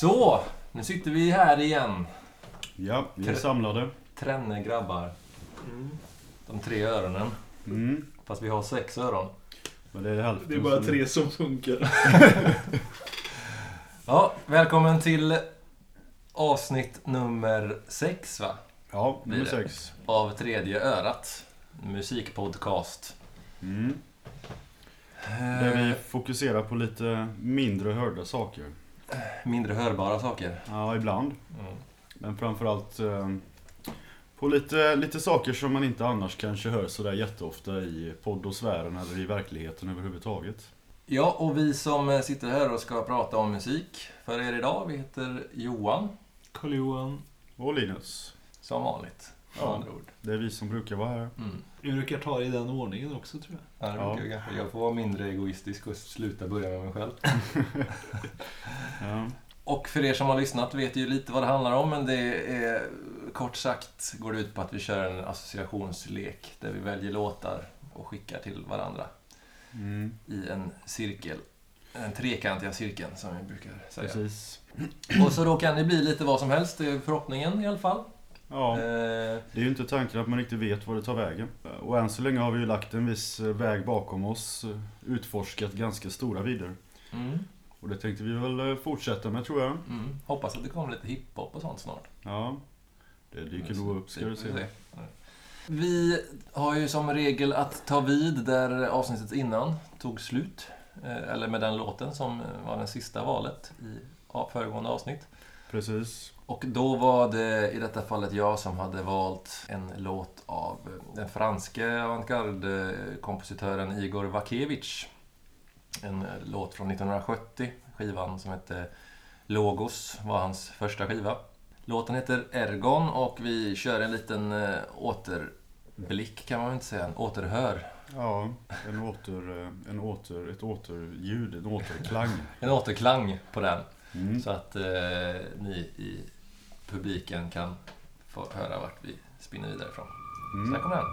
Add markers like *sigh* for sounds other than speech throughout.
Så, nu sitter vi här igen. Ja, vi är Tre- samlade. Tränne grabbar. De tre öronen. Mm. Fast vi har sex öron. Men det är hälften Det är bara som- tre som funkar. *laughs* Ja, välkommen till avsnitt nummer sex va? Ja, nummer Blir det. sex. Av Tredje Örat. Musikpodcast. Mm. Där vi fokuserar på lite mindre hörda saker. Mindre hörbara saker. Ja, ibland. Mm. Men framförallt eh, på lite, lite saker som man inte annars kanske hör sådär jätteofta i poddosfären eller i verkligheten överhuvudtaget. Ja, och vi som eh, sitter här och ska prata om musik för er idag, vi heter Johan, Karl-Johan. Och Linus, som vanligt. Ja. andra ord. det är vi som brukar vara här. Mm. Vi brukar ta det i den ordningen också tror jag. Ja, det Ja. brukar kanske. Jag får vara mindre egoistisk och sluta börja med mig själv. *laughs* Ja. Och för er som har lyssnat vet ju lite vad det handlar om, men det är kort sagt går det ut på att vi kör en associationslek där vi väljer låtar och skickar till varandra Mm, i en cirkel. Den trekantiga cirkeln som vi brukar säga. precis. Och så då kan det bli lite vad som helst, det är förhoppningen i alla fall. Ja. Eh, Det är ju inte tanken att man riktigt vet var det tar vägen. Och än så länge har vi ju lagt en viss eh, väg bakom oss, eh, utforskat ganska stora vidder. mm, Och det tänkte vi väl fortsätta med tror jag. mm. Hoppas att det kommer lite hiphop och sånt snart. Ja, det dyker nog upp ska du se. Vi se. Vi har ju som regel att ta vid där avsnittet innan tog slut. Eller med den låten som var den sista valet i föregående avsnitt. Precis. Och då var det i detta fallet jag som hade valt en låt av den franske avantgarde-kompositören Igor Vakevich. En eh, låt från 1970. Skivan som hette Logos var hans första skiva. Låten heter Ergon och vi kör en liten eh, återblick kan man väl inte säga, en återhör. Ja, en åter, eh, en åter, ett återljud, en återklang. *laughs* En återklang på den. Mm. Så att eh, ni i publiken kan få höra vart vi spinner vidare ifrån. Så här Mm. kommer den.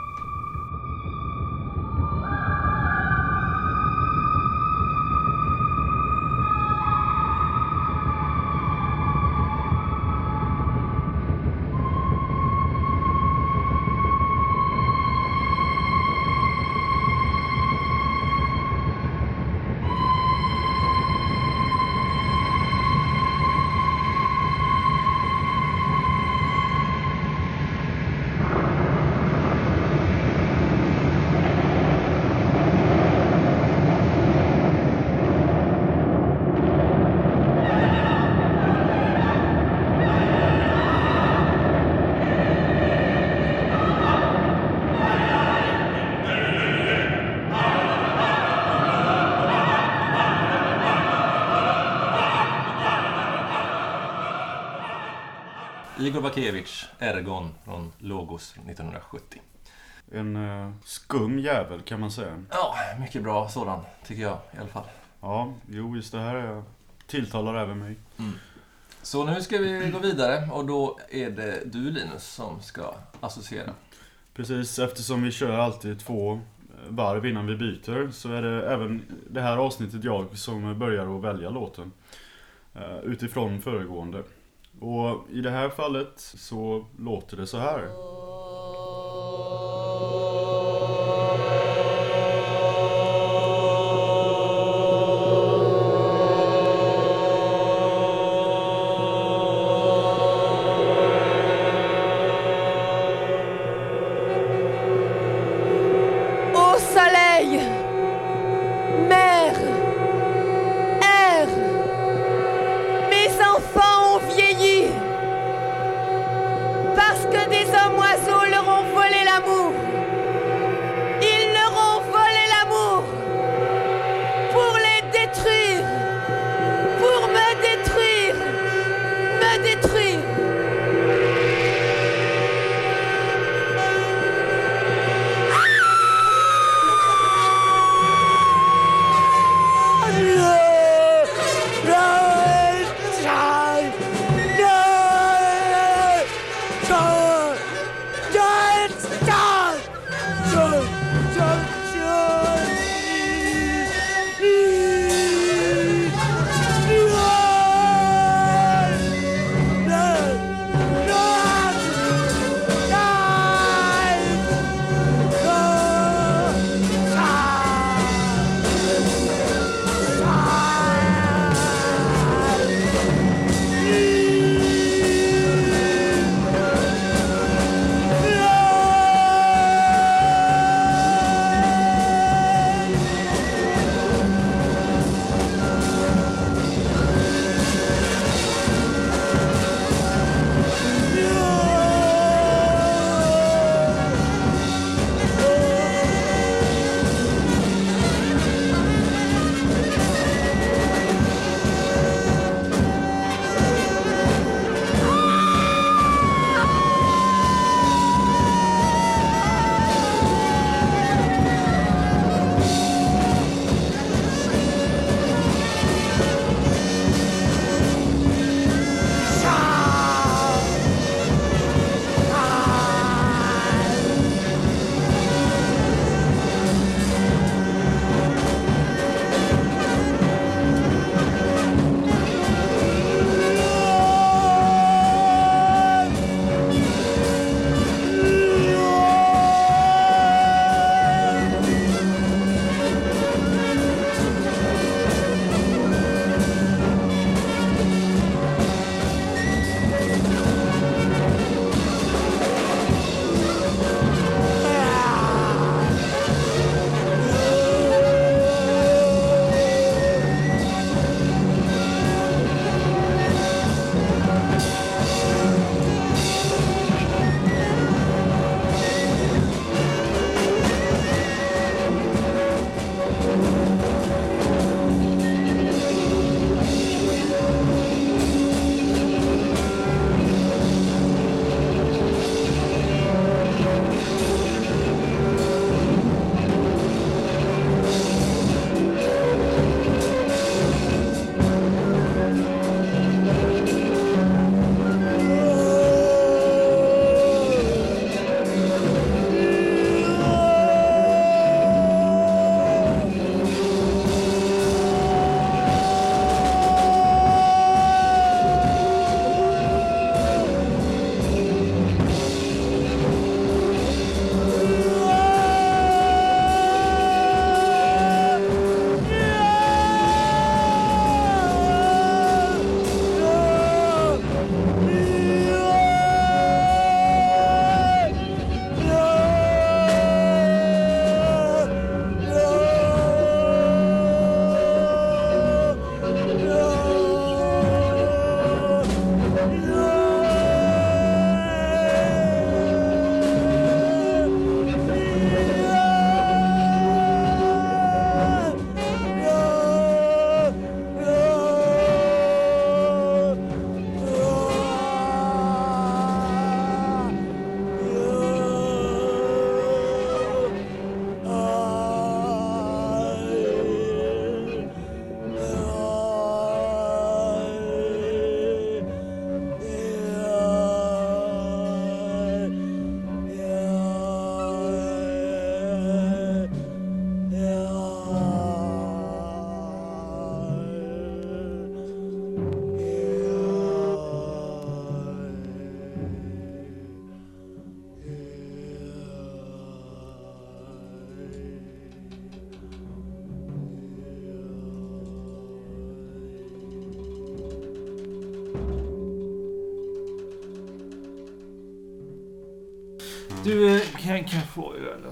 Igor Bakevich, Ergon från Logos från 1970. En eh, skum jävel kan man säga. Ja, mycket bra sådan, tycker jag i alla fall. Ja, jo just det här är, tilltalar även mig. Så nu ska vi gå vidare och då är det du Linus som ska associera. Precis, eftersom vi kör alltid två eh, varv innan vi byter så är det även det här avsnittet jag som börjar att välja låten. eh, Utifrån föregående. Och i det här fallet så låter det så här.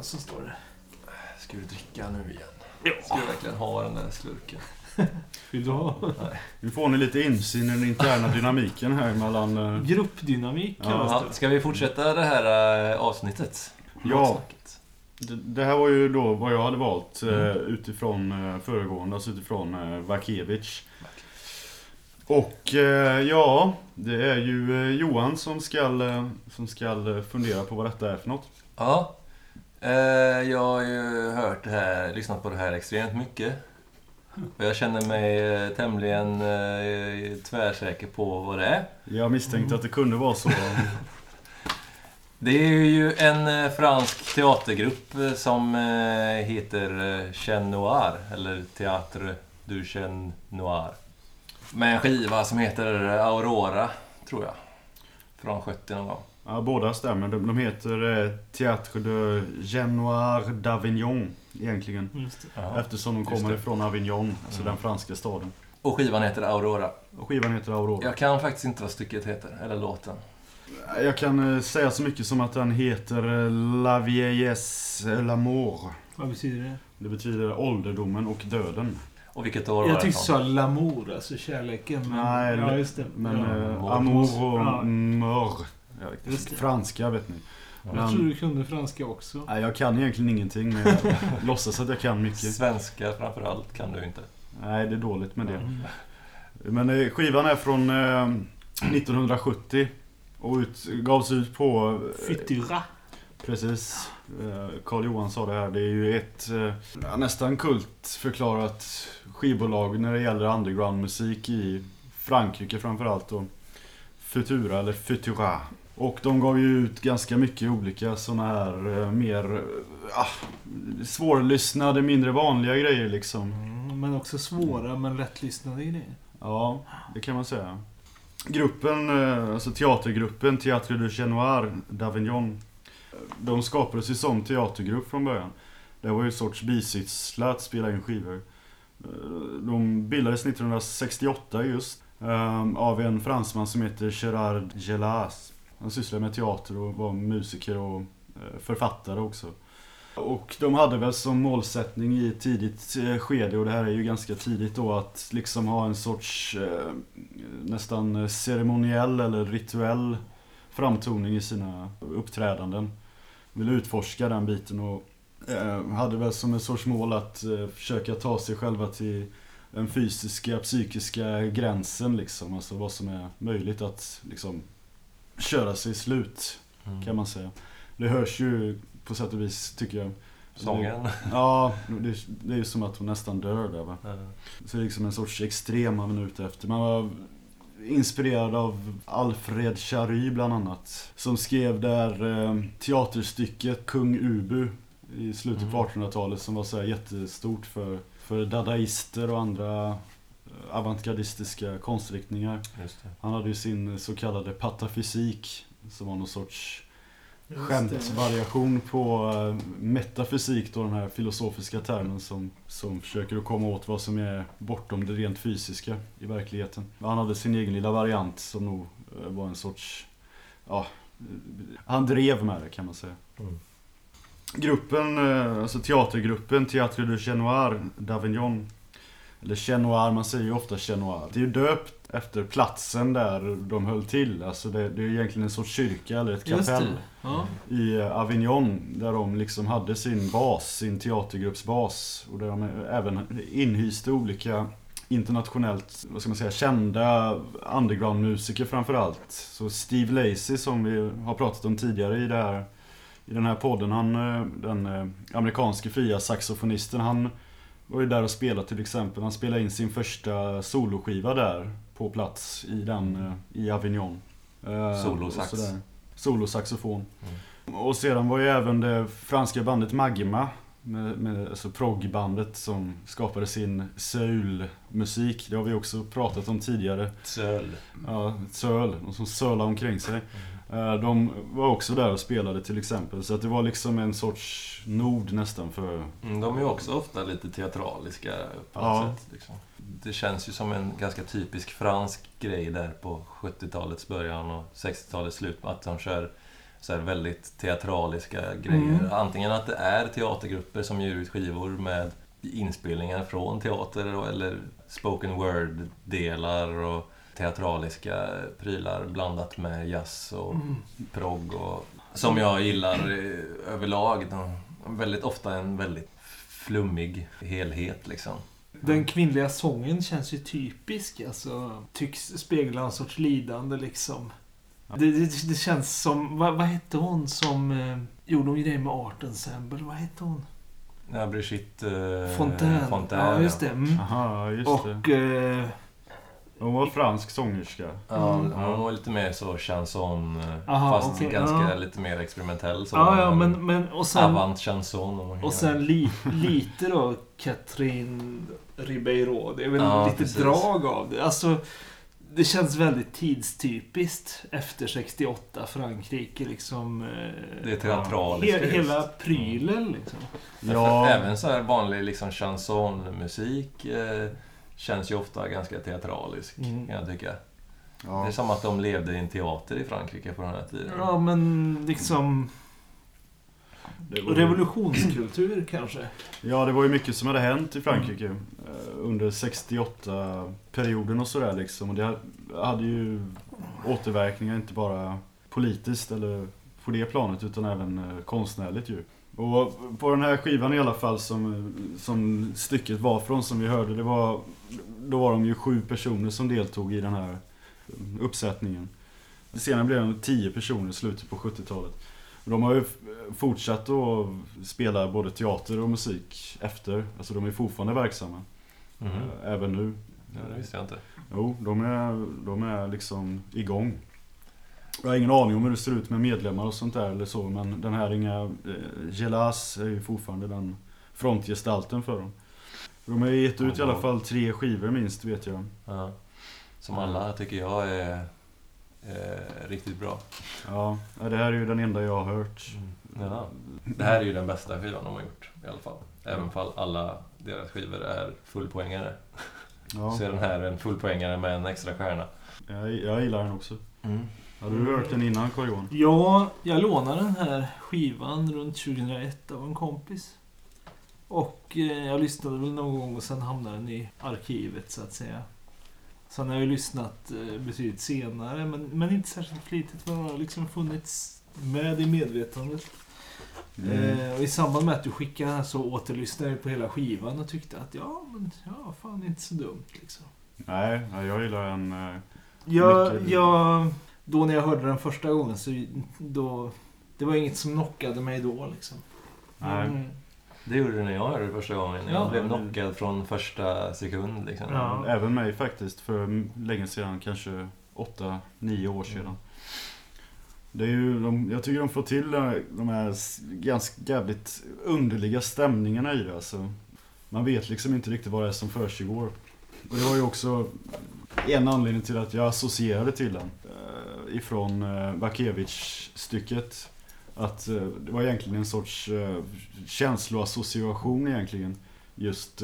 Som står där? Ska du dricka nu igen? Ska du verkligen ha den där slurken? *laughs* Vill du ha? Nu får ni lite insyn i den interna dynamiken här mellan... eh, Gruppdynamik Ja. Ja, det. ska vi fortsätta det här eh, avsnittet? Ja. Det, det här var ju då vad jag hade valt eh, utifrån eh, föregående, alltså utifrån Vakevic. Och ja, det är ju Johan som ska, som ska fundera på vad detta är för något. Ja. Eh, jag har ju hört det här, lyssnat på det här extremt mycket. Och jag känner mig eh, tämligen eh, tvärsäker på vad det är. Jag misstänkte att det kunde vara så. *laughs* Det är ju en fransk teatergrupp som heter Chien Noir, eller Théâtre du Chien Noir. Med en skiva som heter Aurora, tror jag. Från 70 någon gång. Ja, båda stämmer. De, de heter eh, Théâtre de Genoir d'Avignon egentligen. Just det. Eftersom de Just kommer det. ifrån Avignon, alltså Mm. den franska staden. Och skivan heter Aurora. Och skivan heter Aurora. Jag kan faktiskt inte vad stycket heter, eller låten. Jag kan eh, säga så mycket som att den heter eh, La vieillesse et l'amour. Vad betyder det? Det betyder ålderdomen och döden. Och vilket år var Jag det tyckte du sa l'amour, alltså kärleken. Men... Nej, ja, just det. Men ja. eh, mor. amour och Ja. mör. Franska vet ni. Jag men- tror du kunde franska också. Nej, jag kan egentligen ingenting men jag *laughs* låtsas att jag kan mycket. Svenska framförallt kan du inte. Nej, det är dåligt med det. Mm. Men eh, skivan är från eh, 1970 och ut, gavs ut på... eh, Fyttyra. Precis. Eh, Carl Johan sa det här. Det är ju ett eh, nästan kultförklarat skivbolag när det gäller undergroundmusik i Frankrike framförallt. Och Futura eller Futura. Och de gav ju ut ganska mycket olika såna här eh, mer eh, ah, svårlyssnade, mindre vanliga grejer liksom. Mm, men också svåra men lättlyssnade grejer. Ja, det kan man säga. Gruppen, eh, alltså teatergruppen Théâtre du Genoir d'Avignon. De skapades ju som teatergrupp från början. Det var ju en sorts bisyssla att spela in skivor. De bildades 1968 just. Av en fransman som heter Gerard Gelas. Han sysslade med teater och var musiker och eh, författare också. Och de hade väl som målsättning i ett tidigt eh, skede, och det här är ju ganska tidigt då, att liksom ha en sorts eh, nästan ceremoniell eller rituell framtoning i sina uppträdanden. Ville utforska den biten och eh, hade väl som en sorts mål att eh, försöka ta sig själva till den fysiska, psykiska gränsen liksom. Alltså vad som är möjligt att liksom köra sig slut kan man säga. Det hörs ju på sätt och vis tycker jag. Sången. Ja, det, det är ju som att hon nästan dör där va. Ja. Så det är liksom en sorts extrem man är ute efter. Man var inspirerad av Alfred Jarry bland annat. Som skrev där eh, teaterstycket Kung Ubu i slutet på Mm. 1800-talet som var så här jättestort för, för dadaister och andra avantgardistiska konstriktningar. Just det. Han hade ju sin så kallade patafysik som var någon sorts skämtsvariation på eh, metafysik då den här filosofiska termen som, som försöker att komma åt vad som är bortom det rent fysiska i verkligheten. Han hade sin egen lilla variant som nog eh, var en sorts, ja, han drev med det kan man säga. Mm. Gruppen, eh, alltså teatergruppen Théâtre du Chenoir d'Avignon eller Chenoir, man säger ju ofta Chenoir. Det är ju döpt efter platsen där de höll till. Alltså det, det är egentligen en sorts kyrka eller ett kapell. Ja. i eh, Avignon där de liksom hade sin bas, sin teatergruppsbas och där de även inhyste olika internationellt, vad ska man säga, kända undergroundmusiker framförallt. Så Steve Lacy som vi har pratat om tidigare i, det här, i den här podden, han, eh, den eh, amerikanske fria saxofonisten, han var ju där och spelade till exempel. Han spelade in sin första soloskiva där på plats i den, eh, i Avignon. Eh, Solosax. Solosaxofon. Och sedan var ju även det franska bandet Magma med, med alltså proggbandet som skapade sin soul-musik. Det har vi också pratat om tidigare. Söl. Ja, söl, de som sölar omkring sig. Eh, De var också där och spelade till exempel. Så att det var liksom en sorts nod nästan för... Mm, de är ju också ofta lite teatraliska på något Ja. sätt. Liksom. Det känns ju som en ganska typisk fransk grej där på 70-talets början och 60-talets slut. Att de kör så här väldigt teatraliska grejer. Mm. Antingen att det är teatergrupper som ger ut skivor med inspelningar från teater eller spoken word-delar och teatraliska prylar blandat med jazz och Mm. progg och som jag gillar eh, överlag. De- Väldigt ofta en väldigt flummig helhet liksom. Den kvinnliga sången känns ju typisk. Alltså, tycks spegla en sorts lidande liksom. Det, det, det känns som... Vad, vad hette hon som eh, gjorde hon grejer med Art Ensemble? Vad hette hon? Ja, Brigitte eh, Fontaine. Fontaine, ja, just det. Mm. Aha, just det. Och... Eh, Hon var fransk sångerska. Ja, Mm. hon var lite mer så chanson, Aha, fast okej, ganska ja. lite mer experimentell. Så ja, ja, men, men... Och sen... Avant chanson. Och sen li, lite då Catherine Ribeiro. Det är väl Ja, lite precis. drag av det. Alltså, det känns väldigt tidstypiskt efter 68 Frankrike liksom. eh, Det är teatraliskt. he, hela prylen liksom. Ja, Även så här vanlig liksom chansonmusik eh, känns ju ofta ganska teatralisk, Mm. kan jag tycka. Det ja. är som att de levde i en teater i Frankrike på den här tiden. Ja, men liksom Det var, revolutionskultur kanske. ja, det var ju mycket som hade hänt i Frankrike eh, under 68-perioden och sådär liksom. Och det hade ju återverkningar inte bara politiskt eller på det planet utan även eh, konstnärligt ju. Och på den här skivan i alla fall som, som stycket var från som vi hörde, det var, då var de ju sju personer som deltog i den här uppsättningen. Senare blev det tio personer i slutet på 70-talet. De har ju fortsatt att spela både teater och musik efter. Alltså de är fortfarande verksamma. Eh, Även nu. Ja, det visste jag inte. Jo, de är, de är liksom igång. Jag har ingen aning om hur det ser ut med medlemmar och sånt där eller så men den här inga eh, Gelas är ju fortfarande den frontgestalten för dem. De har ju gett ut i alla fall tre skivor minst vet jag. Ja. Som alla tycker jag är eh, riktigt bra. Ja, det här är ju den enda jag har hört. Ja. Det här är ju den bästa skivan de har gjort i alla fall. Även fall alla deras skivor är fullpoängare. Ja, Så är den här en fullpoängare med en extra stjärna. jag, jag gillar den också. Mm. Har du hört den innan Carl-Johan? Ja, jag lånade den här skivan runt 2001 av en kompis. Och eh, jag lyssnade väl någon gång och sen hamnade den i arkivet så att säga. Sen har jag ju lyssnat eh, betydligt senare men, men inte särskilt flitigt. Men den har liksom funnits med i medvetandet. Mm. Eh, och i samband med att du skickade den här så återlyssnade jag på hela skivan och tyckte att ja, men ja, fan inte så dumt liksom. Nej, ja, jag gillar den. eh, Jag, Mycket- jag, då när jag hörde den första gången så då, det var inget som knockade mig då liksom. Nej. Mm. Det gjorde du när jag hörde det första gången. Jag Ja. blev knockad från första sekund liksom. Ja. Även mig faktiskt för länge sedan, kanske 8-9 år sedan. Det är ju, de, jag tycker de får till de här ganska jävligt underliga stämningarna i det alltså. Man vet liksom inte riktigt vad det är som försiggår. Och det var ju också en anledning till att jag associerade till den. Eh, ifrån uh, Vakevic-stycket. Att eh, det var egentligen en sorts uh, känsloassociation egentligen. Just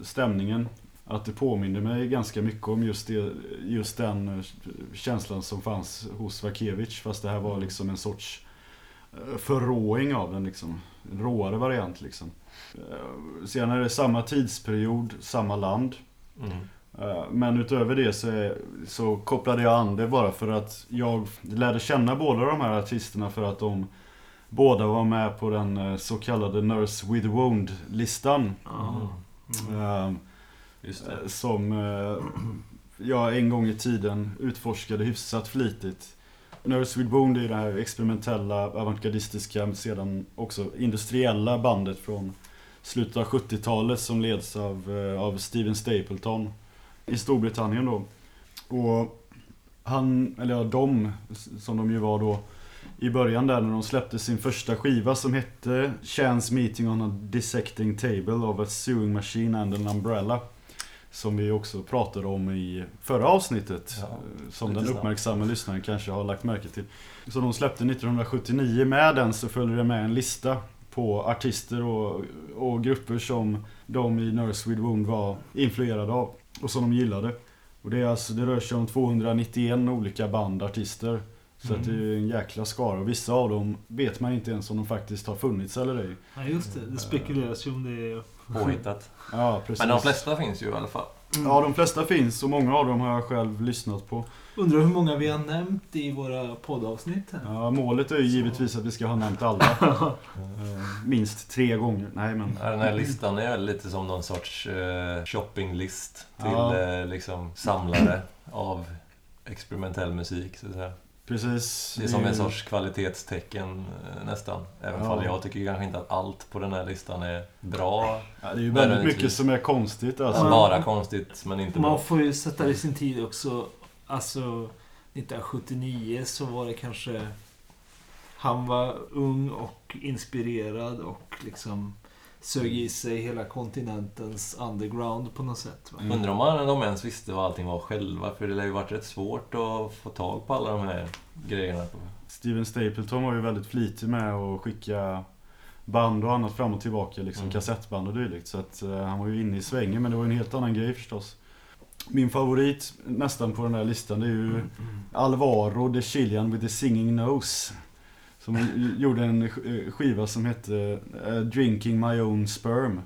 stämningen. Att det påminner mig ganska mycket om just, det, just den känslan som fanns hos Vakevich. Fast det här var liksom en sorts förråing av den liksom. En råare variant liksom. Sen är det samma tidsperiod, samma land. Mm. Eh, Men utöver det så, så kopplade jag an det bara för att jag lärde känna båda de här artisterna för att de båda var med på den eh, så kallade Nurse with Wound-listan. Just det. Eh, Som jag en gång i tiden utforskade hyfsat flitigt. Nurse with Wound är det här experimentella, avantgardistiska, sedan också industriella bandet från slutet av 70-talet som leds av, av Steven Stapleton i Storbritannien då. Och han, eller ja, de, som de ju var då, i början där när de släppte sin första skiva som hette Chance Meeting on a Dissecting Table of a Sewing Machine and an Umbrella. Som vi också pratade om i förra avsnittet. Ja, eh, som den uppmärksamma lyssnaren kanske har lagt märke till. Så de släppte 1979. Med den så följer det med en lista på artister och, och grupper som de i Nurse with Wound var influerade av. Och som de gillade. Och det, är alltså, det rör sig om 291 olika band, artister. Så att det är en jäkla skara och vissa av dem vet man inte ens om de faktiskt har funnits eller ej. Ja, just det. Det spekuleras ju om det är... Påhittat. Ja, precis. Men de flesta finns ju i alla fall. Ja, de flesta finns och många av dem har jag själv lyssnat på. Undrar hur många vi har nämnt i våra poddavsnitt här. Ja, målet är ju givetvis att vi ska ha nämnt alla. *laughs* Eh, Minst tre gånger. Nej men... Ja, Den här listan är lite som någon sorts eh, shoppinglist till Ja. eh, liksom samlare av experimentell musik. Så att säga. Precis. Det är som en sorts kvalitetstecken eh, nästan. Även Ja. jag tycker kanske inte att allt på den här listan är bra. Ja, det är ju väldigt mycket som är konstigt Alltså, bara konstigt men inte bra. Man får ju sätta det i sin tid också. Alltså 1979 så var det kanske... Han var ung och inspirerad och liksom sög i sig hela kontinentens underground på något sätt. Va? Mm. Undrar om man- de ens visste vad allting var själva. För det lär ju varit rätt svårt att få tag på alla de här grejerna. Steven Stapleton var ju väldigt flitig med att skicka band och annat fram och tillbaka. Liksom Mm. kassettband och dylikt. Så att eh, han var ju inne i svängen men det var ju en helt annan grej förstås. Min favorit nästan på den här listan det är ju Alvaro the Chilean with the singing nose. Som gjorde en sk- skiva som hette eh, Drinking My Own Sperm.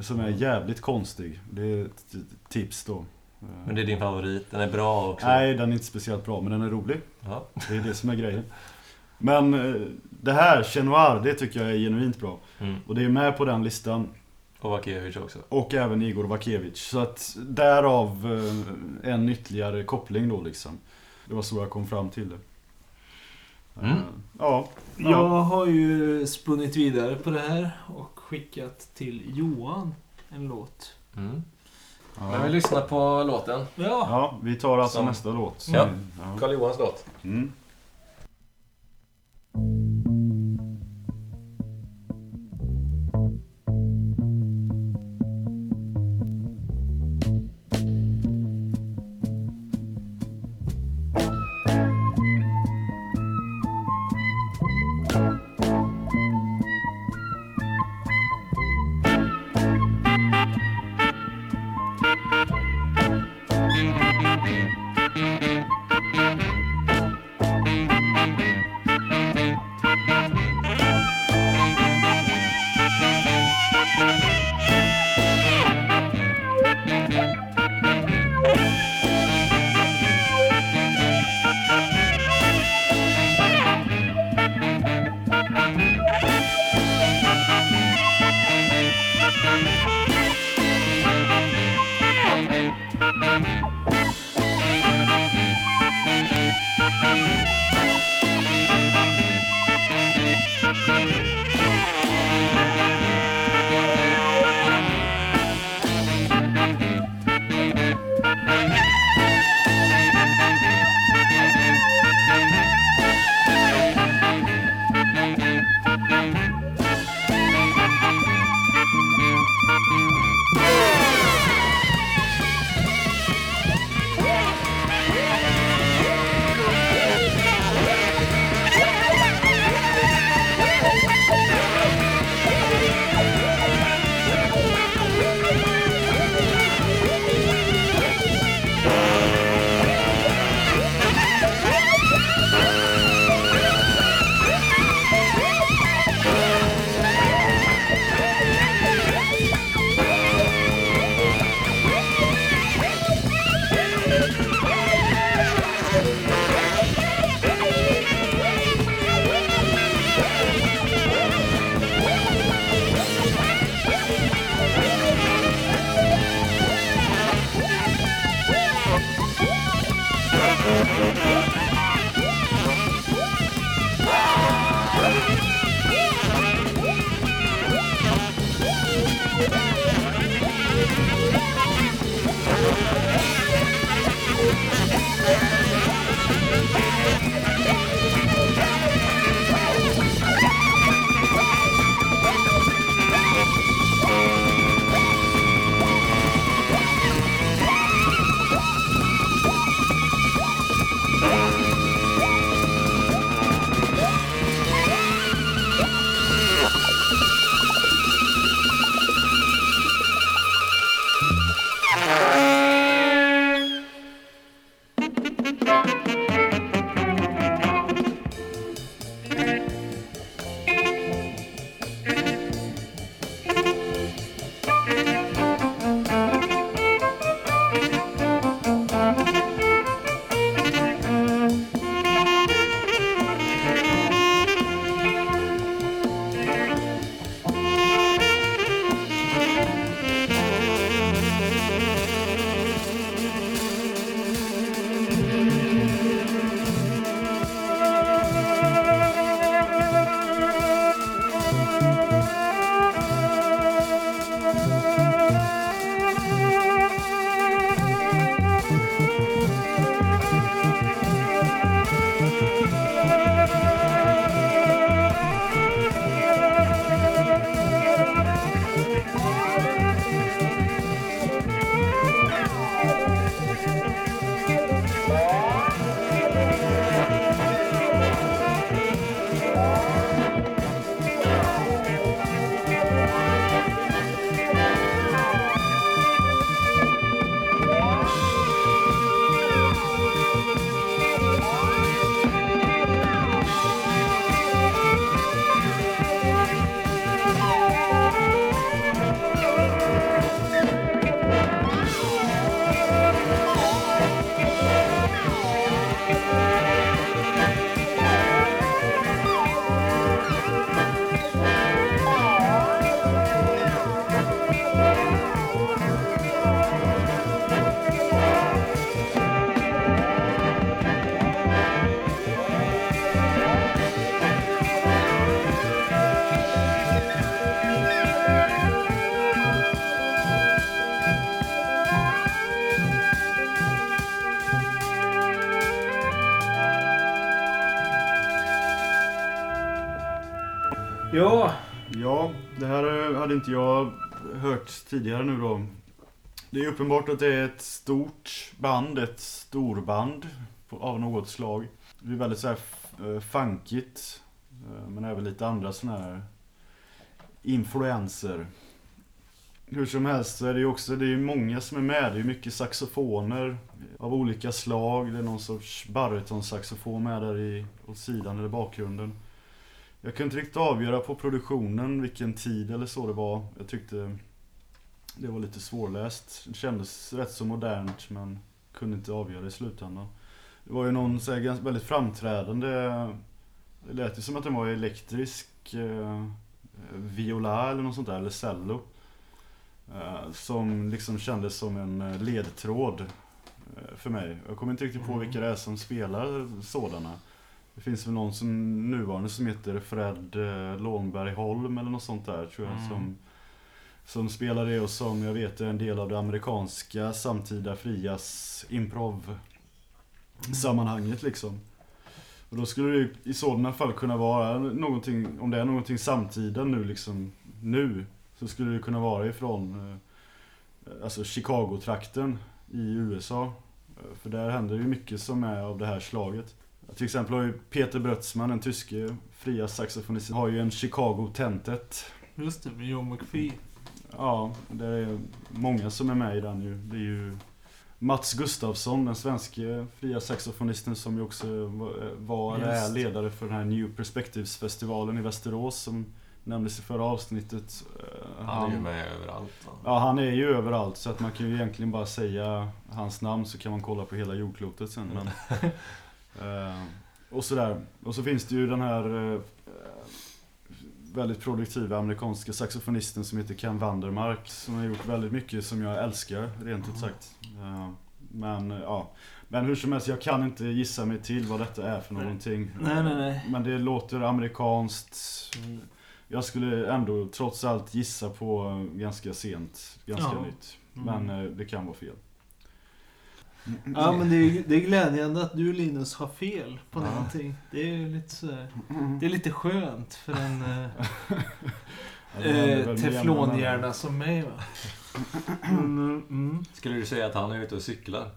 Som är jävligt konstig. Det är ett tips då. Eh, Men det är din favorit. Den är bra också. Nej, den är inte speciellt bra men den är rolig. Ja. Det är det som är grejen. Men eh, det här, Chenoir, det tycker jag är genuint bra. Mm. Och det är med på den listan. Och Vakevic också. Och även Igor Vakevic. Så att därav eh, en ytterligare koppling då liksom. Det var så jag kom fram till det. Mm. Eh, Ja. Jag har ju spunnit vidare på det här och skickat till Johan en låt. Mm. Ja. Men vi lyssnar på låten. Ja, Ja, vi tar alltså Som- nästa låt. Ja. ja. Karl Johans låt. Mm. Tidigare nu då. Det är uppenbart att det är ett stort band, ett storband av något slag. Det är väldigt så här eh, funkigt. Eh, men även lite andra sådana här influenser. Hur som helst så är det ju också, det är ju många som är med. Det är ju mycket saxofoner av olika slag. Det är någon sorts barytonsaxofon med där i, åt sidan eller bakgrunden. Jag kunde inte riktigt avgöra på produktionen vilken tid eller så det var. Jag tyckte det var lite svårläst. Det kändes rätt så modernt men kunde inte avgöra i slutändan. Det var ju någon så här, ganska, väldigt framträdande, det lät ju som att den var elektrisk eh, viola eller något sånt där, eller cello. Eh, som liksom kändes som en eh, ledtråd eh, för mig. Jag kommer inte riktigt på vilka det är som spelar sådana. Det finns väl någon som nuvarande som heter Fred eh, Lånberg Holm eller något sånt där tror jag Mm. som som spelar det och som jag vet är en del av det amerikanska samtida frias improv sammanhanget liksom. Och då skulle det i sådana fall kunna vara någonting, om det är någonting samtida nu liksom, nu, så skulle det kunna vara ifrån eh, alltså Chicago-trakten i USA. För där händer ju mycket som är av det här slaget. Till exempel har ju Peter Brötzman, den tyske fria saxofonisten, har ju en Chicago Tentet. just det, med Joe McPhee. Ja, det är många som är med i den ju. Det är ju Mats Gustafsson, den svenske fria saxofonisten som ju också var- eller är ledare för den här New Perspectives-festivalen i Västerås som nämndes i förra avsnittet. Eh, Han är ju med överallt. va? Ja, han är ju överallt så att man kan ju egentligen bara säga hans namn så kan man kolla på hela jordklotet sen. Men, *laughs* eh, och sådär. Och så finns det ju den här eh, väldigt produktiva amerikanska saxofonisten som heter Ken Vandermark som har gjort väldigt mycket som jag älskar, rent ut sagt. Eh, men ja, men hur som helst, jag kan inte gissa mig till vad detta är för någonting. Nej, nej, nej. Men det låter amerikanskt. Jag skulle ändå trots allt gissa på ganska sent, ganska Ja. nytt. Mm. Men eh, det kan vara fel. Ja, men det är, det är glädjande att du Linus har fel på Ja. någonting. Det är lite här, Det är lite skönt för en *laughs* eh, eh, teflonhjärna som mig va. *clears throat* Mm, mm. Skulle du säga att han är ute och cyklar?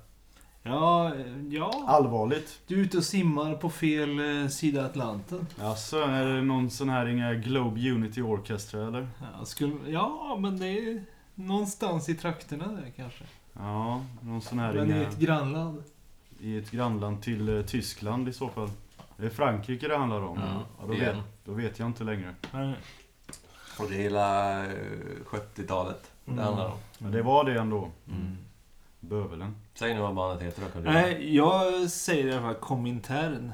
Ja, eh, ja. Allvarligt? Du är ute och simmar på fel eh, sida Atlanten. Alltså, är det någon sån här inga Globe Unity Orchestra eller? Ja, skulle, ja men det är någonstans i trakterna där kanske. Ja, någon sån här Men i ett grannland. I ett grannland till eh, Tyskland i så fall. Det är Frankrike det handlar om. Ja, Ja, då, igen. vet, då vet jag inte längre. Nej. Och det är hela eh, 70-talet det Mm. handlar om. Men det var det ändå. Mm. Bövelen. Säg nu vad bandet heter då. Kan du Nej, jag säger i alla fall Komintern.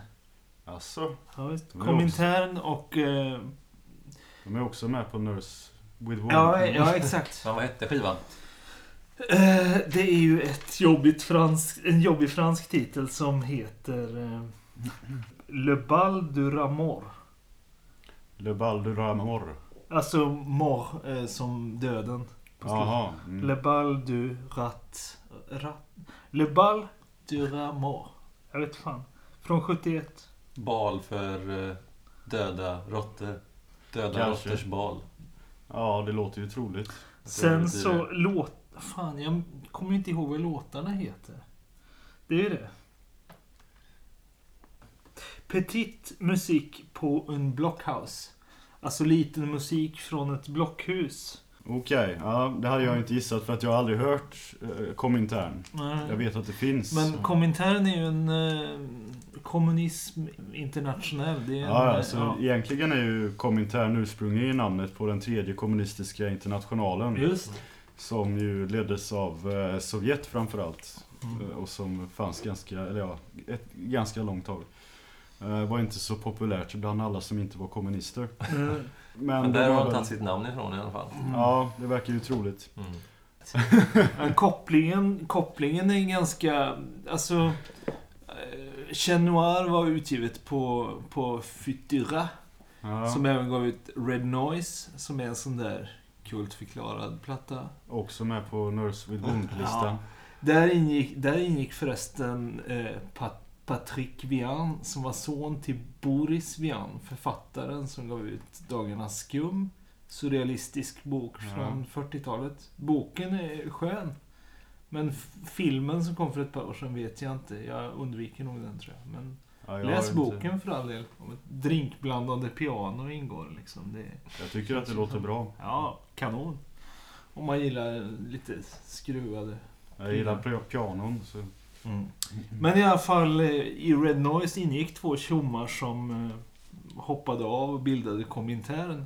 Alltså, Ja, Komintern och... Eh, de är också med på Nurse with Wound. ja, ja, exakt. Vad hette skivan? Eh, det är ju ett jobbigt fransk, en jobbig fransk titel som heter eh, Le Bal du Ramor. Le Bal du Ramor. Alltså mor eh, som döden. Jaha. Mm. Le Bal du Rat... rat Le Bal du Ramor. Jag vet fan. Från 71. Bal för eh, döda råttor. Döda Kanske. råttors bal. Ja, det låter ju troligt. Sen så det. låt... Fan, jag kommer inte ihåg vad låtarna heter. Det är det. Petit musik på en blockhouse. Alltså liten musik från ett blockhus. Okej, ja, det hade jag inte gissat för att jag har aldrig hört eh, Komintern. Nej. Jag vet att det finns. Men Komintern är ju en eh, kommunism internationell. Det är en, Ja, alltså, ja. egentligen är ju Komintern ursprungligen namnet på den tredje kommunistiska internationalen. Just. Som ju leddes av eh, Sovjet framförallt. Mm. Eh, Och som fanns ganska, eller ja, ett ganska långt tag. Eh, var inte så populärt bland alla som inte var kommunister. Mm. *laughs* Men, Men där har han tagit sitt namn ifrån i alla fall. Ja, det verkar ju troligt. Mm. *laughs* Kopplingen, kopplingen är ganska... Alltså... Chat Noir var utgivet på, på Futura. Ja. Som även gav ut Red Noise. Som är en sån där kultförklarad platta. Också med på Nurse with Wound-listan. Ja. Där ingick, där ingick förresten eh, Pat, Patrick Vian som var son till Boris Vian, författaren som gav ut Dagarnas skum. Surrealistisk bok Ja. från 40-talet. Boken är skön. Men filmen som kom för ett par år sedan vet jag inte. Jag undviker nog den tror jag. Men Ja, läs boken Inte, för all del. Om ett drinkblandande piano ingår liksom. Det, jag tycker att det låter bra. ja, kanon. Om man gillar lite skruvade Jag gillar pi- pianon. Så. Men i alla fall, eh, i Red Noise ingick två tjommar som eh, hoppade av och bildade Komintern.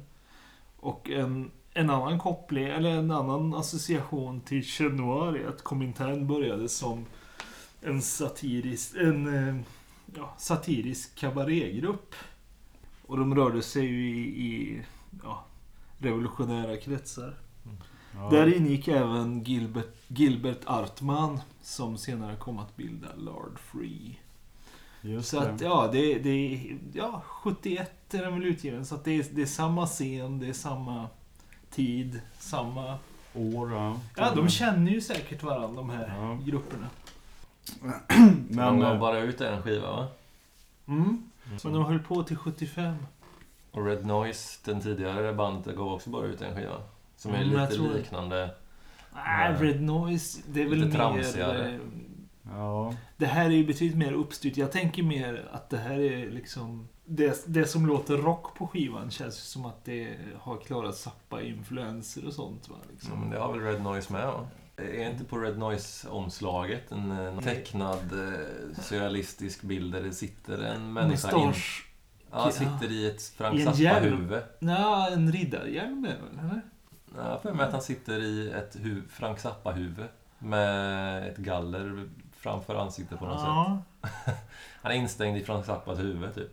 Och en, en annan koppling, eller en annan association till Chez Noir är att Komintern började som en satirisk, en, eh, ja, satirisk kabarégrupp. Och de rörde sig ju i, i ja, revolutionära kretsar. Ja. Där ingick även Gilbert, Gilbert Artman som senare kom att bilda Lord Free. Just Så det. att ja, det, det ja, 71 är den väl utgiven. Så att det är, det är samma scen, det är samma tid, samma... År, ja. Ja, de känner ju säkert varandra de här Ja. grupperna. Men de gav eh, bara ut en skiva va? Mm. Men de höll på till 75. Och Red Noise, den tidigare bandet, gav också bara ut en skiva. Som är Mm, lite liknande. Nej, Nej. Red Noise, det är väl Lite mer... tramsigare. eh, ja. Det här är ju betydligt mer uppstyrt. Jag tänker mer att det här är liksom... Det, det som låter rock på skivan känns ju som att det har Klara Zappa-influenser och sånt va? Liksom. Mm, det har väl Red Noise med va? Är inte på Red Noise-omslaget en, en tecknad eh, surrealistisk bild där det sitter en människa in, Mustasch. ja, sitter i ett Frank. Zappa-huvud. Nej, en riddarhjälm är väl? Eller? Har för mig att han sitter i ett hu- Frank Zappa-huvud med ett galler framför ansiktet på något sätt. ja. *laughs* Han är instängd i Frank Zappas huvud typ.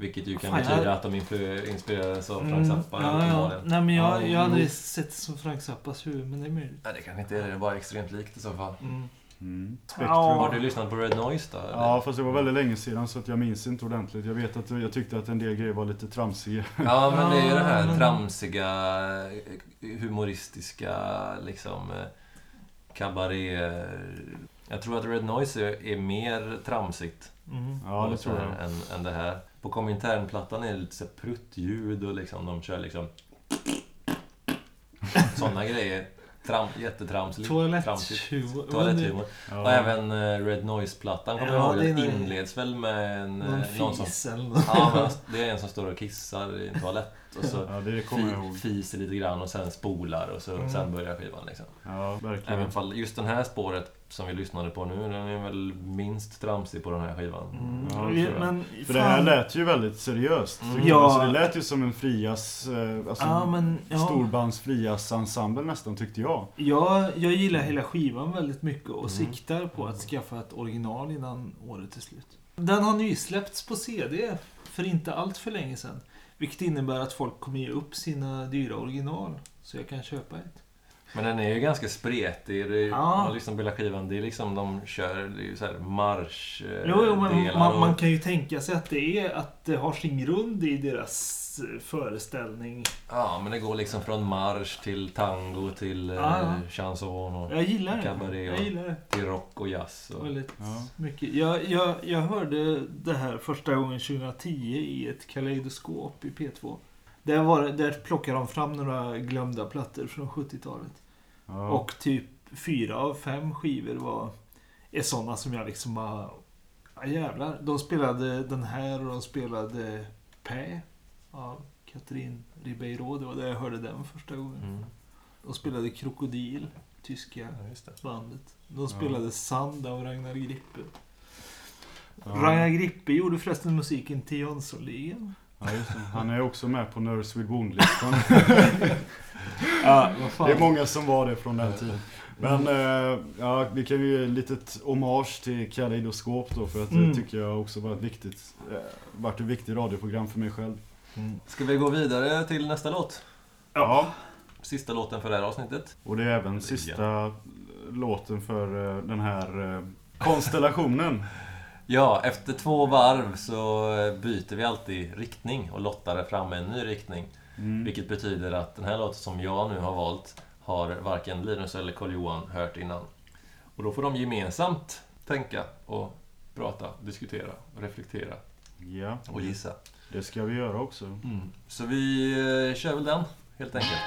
Vilket ju kan Fan, betyda jag- att de inspirerades av Frank Mm, Zappa. ja, ja. uppenbarligen. Nej, men jag, Ja, jag hade jo. sett som Frank Zappas huvud, men det är möjligt. Nej, det kanske inte är det. Det är bara extremt likt i så fall. Mm. Mm. Ja. Har du lyssnat på Red Noise då? eller? Ja, fast det var väldigt länge sedan så att jag minns inte ordentligt. Jag vet att jag tyckte att en del grejer var lite tramsiga. Ja, men det är ju det här Ja, tramsiga, humoristiska, liksom eh, kabaré... Jag tror att Red Noise är, är mer tramsigt Mm. Ja, det tror jag. än, än det här. På Kominternplattan är det lite så pruttljud och liksom, de kör liksom... Sådana grejer. Tram, jättetramsigt. tramsigt. Toaletthumor. Toaletthumor. Ja. Och även eh, Red Noise-plattan kommer Ja, jag ihåg. Den inleds väl med en, Någon eh, någon som... fis eller något. Ja, det är en som står och kissar i en toalett. Och så Ja, det kommer jag fi, ihåg. fiser lite grann och sen spolar och så, Mm. sen börjar skivan liksom. Ja, verkligen. Även fall just den här spåret som vi lyssnade på nu, den är väl minst tramsig på den här skivan. Mm. Ja, det tror jag. men För det här lät ju väldigt seriöst. Mm. Ja. Alltså, det lät ju som en frias, eh, alltså Ja, men... Ja. storbands frias ensemble nästan tyckte jag. Jag, jag gillar hela skivan väldigt mycket och Mm. siktar på att skaffa ett original innan året är slut. Den har nysläppts på CD för inte allt för länge sedan. Vilket innebär att folk kommer ge upp sina dyra original. Så jag kan köpa ett. Men den är ju ganska spretig. Det är, Ja. Man lyssnar på hela skivan, det är liksom de kör, det är så här marsch eh, Jo, jo men man, och- man kan ju tänka sig att det, är, att det har sin grund i deras eh, föreställning. Ja, men det går liksom från marsch till tango till eh, Ja, ja. chanson och Jag gillar det. Cabaret och- Jag gillar det. till rock och jazz. Och, Väldigt Ja. mycket. Jag, jag, jag hörde det här första gången 2010 i ett kaleidoskop i P2. Där, var, där plockade de fram några glömda plattor från 70-talet. Ja. Och typ fyra av fem skivor var, är sådana som jag liksom bara... Ja jävlar. De spelade den här och de spelade Pä av Katrin Ribeiro. Det var där jag hörde den första gången. mm. De spelade Krokodil, tyska ja, bandet. De spelade Sand av Ragnar Grippe. Ja. Ragnar Grippe gjorde förresten musiken till Jönssonligan. Ja. Han är också med på Nurse with Wound-listan. *laughs* Ja, det är många som var det från den tiden. Men eh, ja, vi kan ju ge ett litet hommage till Kaleidoskop då för att Mm. det tycker jag också var ett viktigt, eh, varit ett viktigt radioprogram för mig själv. Mm. Ska vi gå vidare till nästa låt? Ja. Sista låten för det här avsnittet. Och det är även sista låten för eh, den här eh, konstellationen. *laughs* Ja, efter två varv så eh, byter vi alltid riktning och lottar fram en ny riktning. Mm. Vilket betyder att den här låten som jag nu har valt har varken Linus eller Karl-Johan hört innan. Och då får de gemensamt tänka och prata, diskutera, reflektera Ja, och gissa. det ska vi göra också. Mm. Så vi eh, kör väl den, helt enkelt.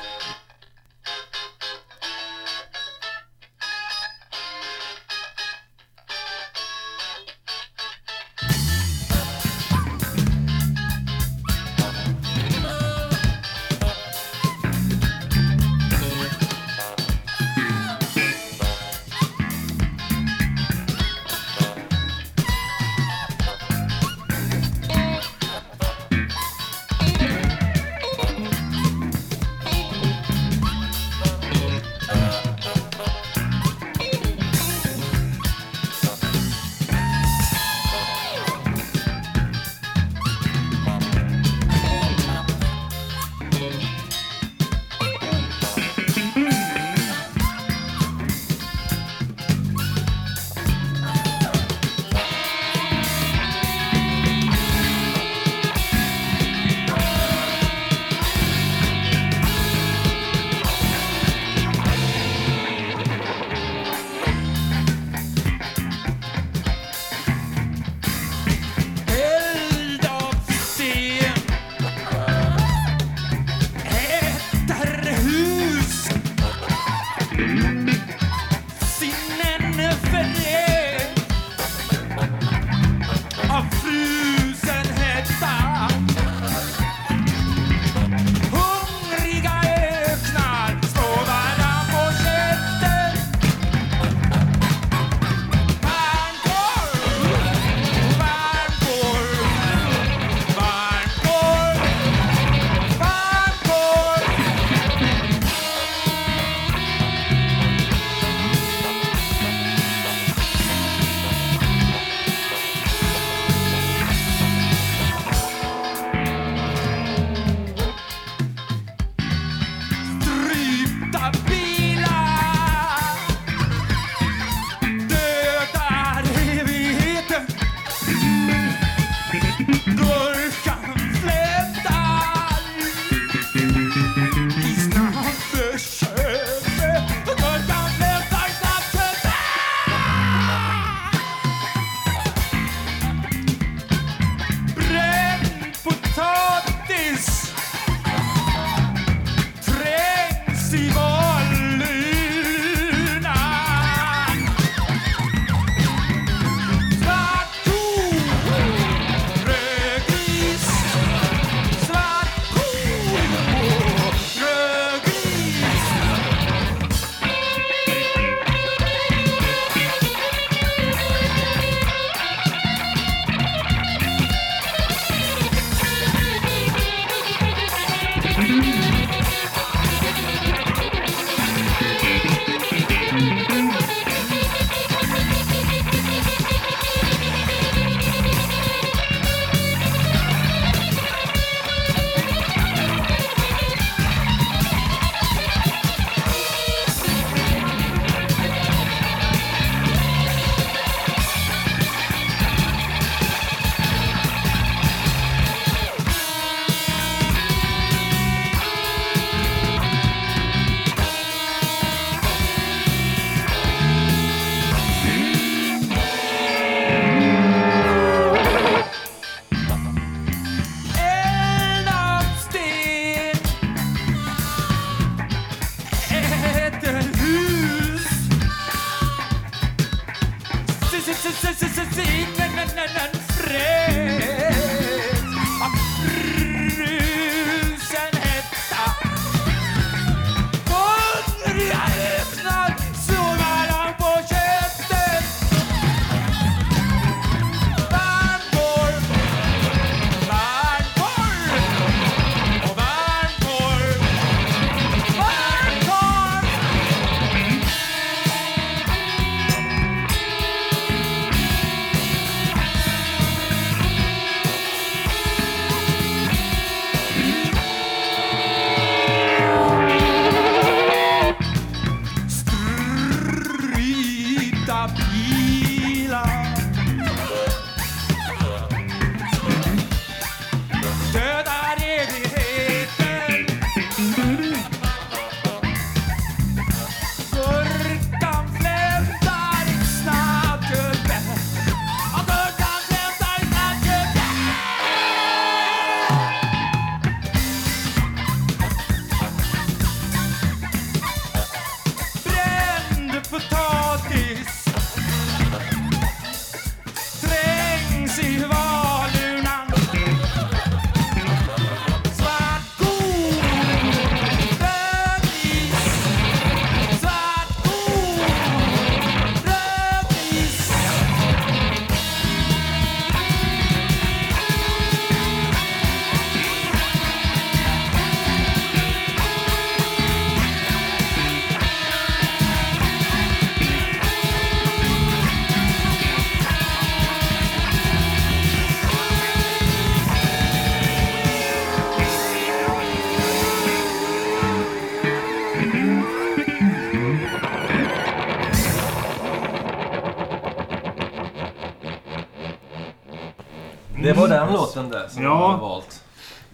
Låten där som Ja. hade valt.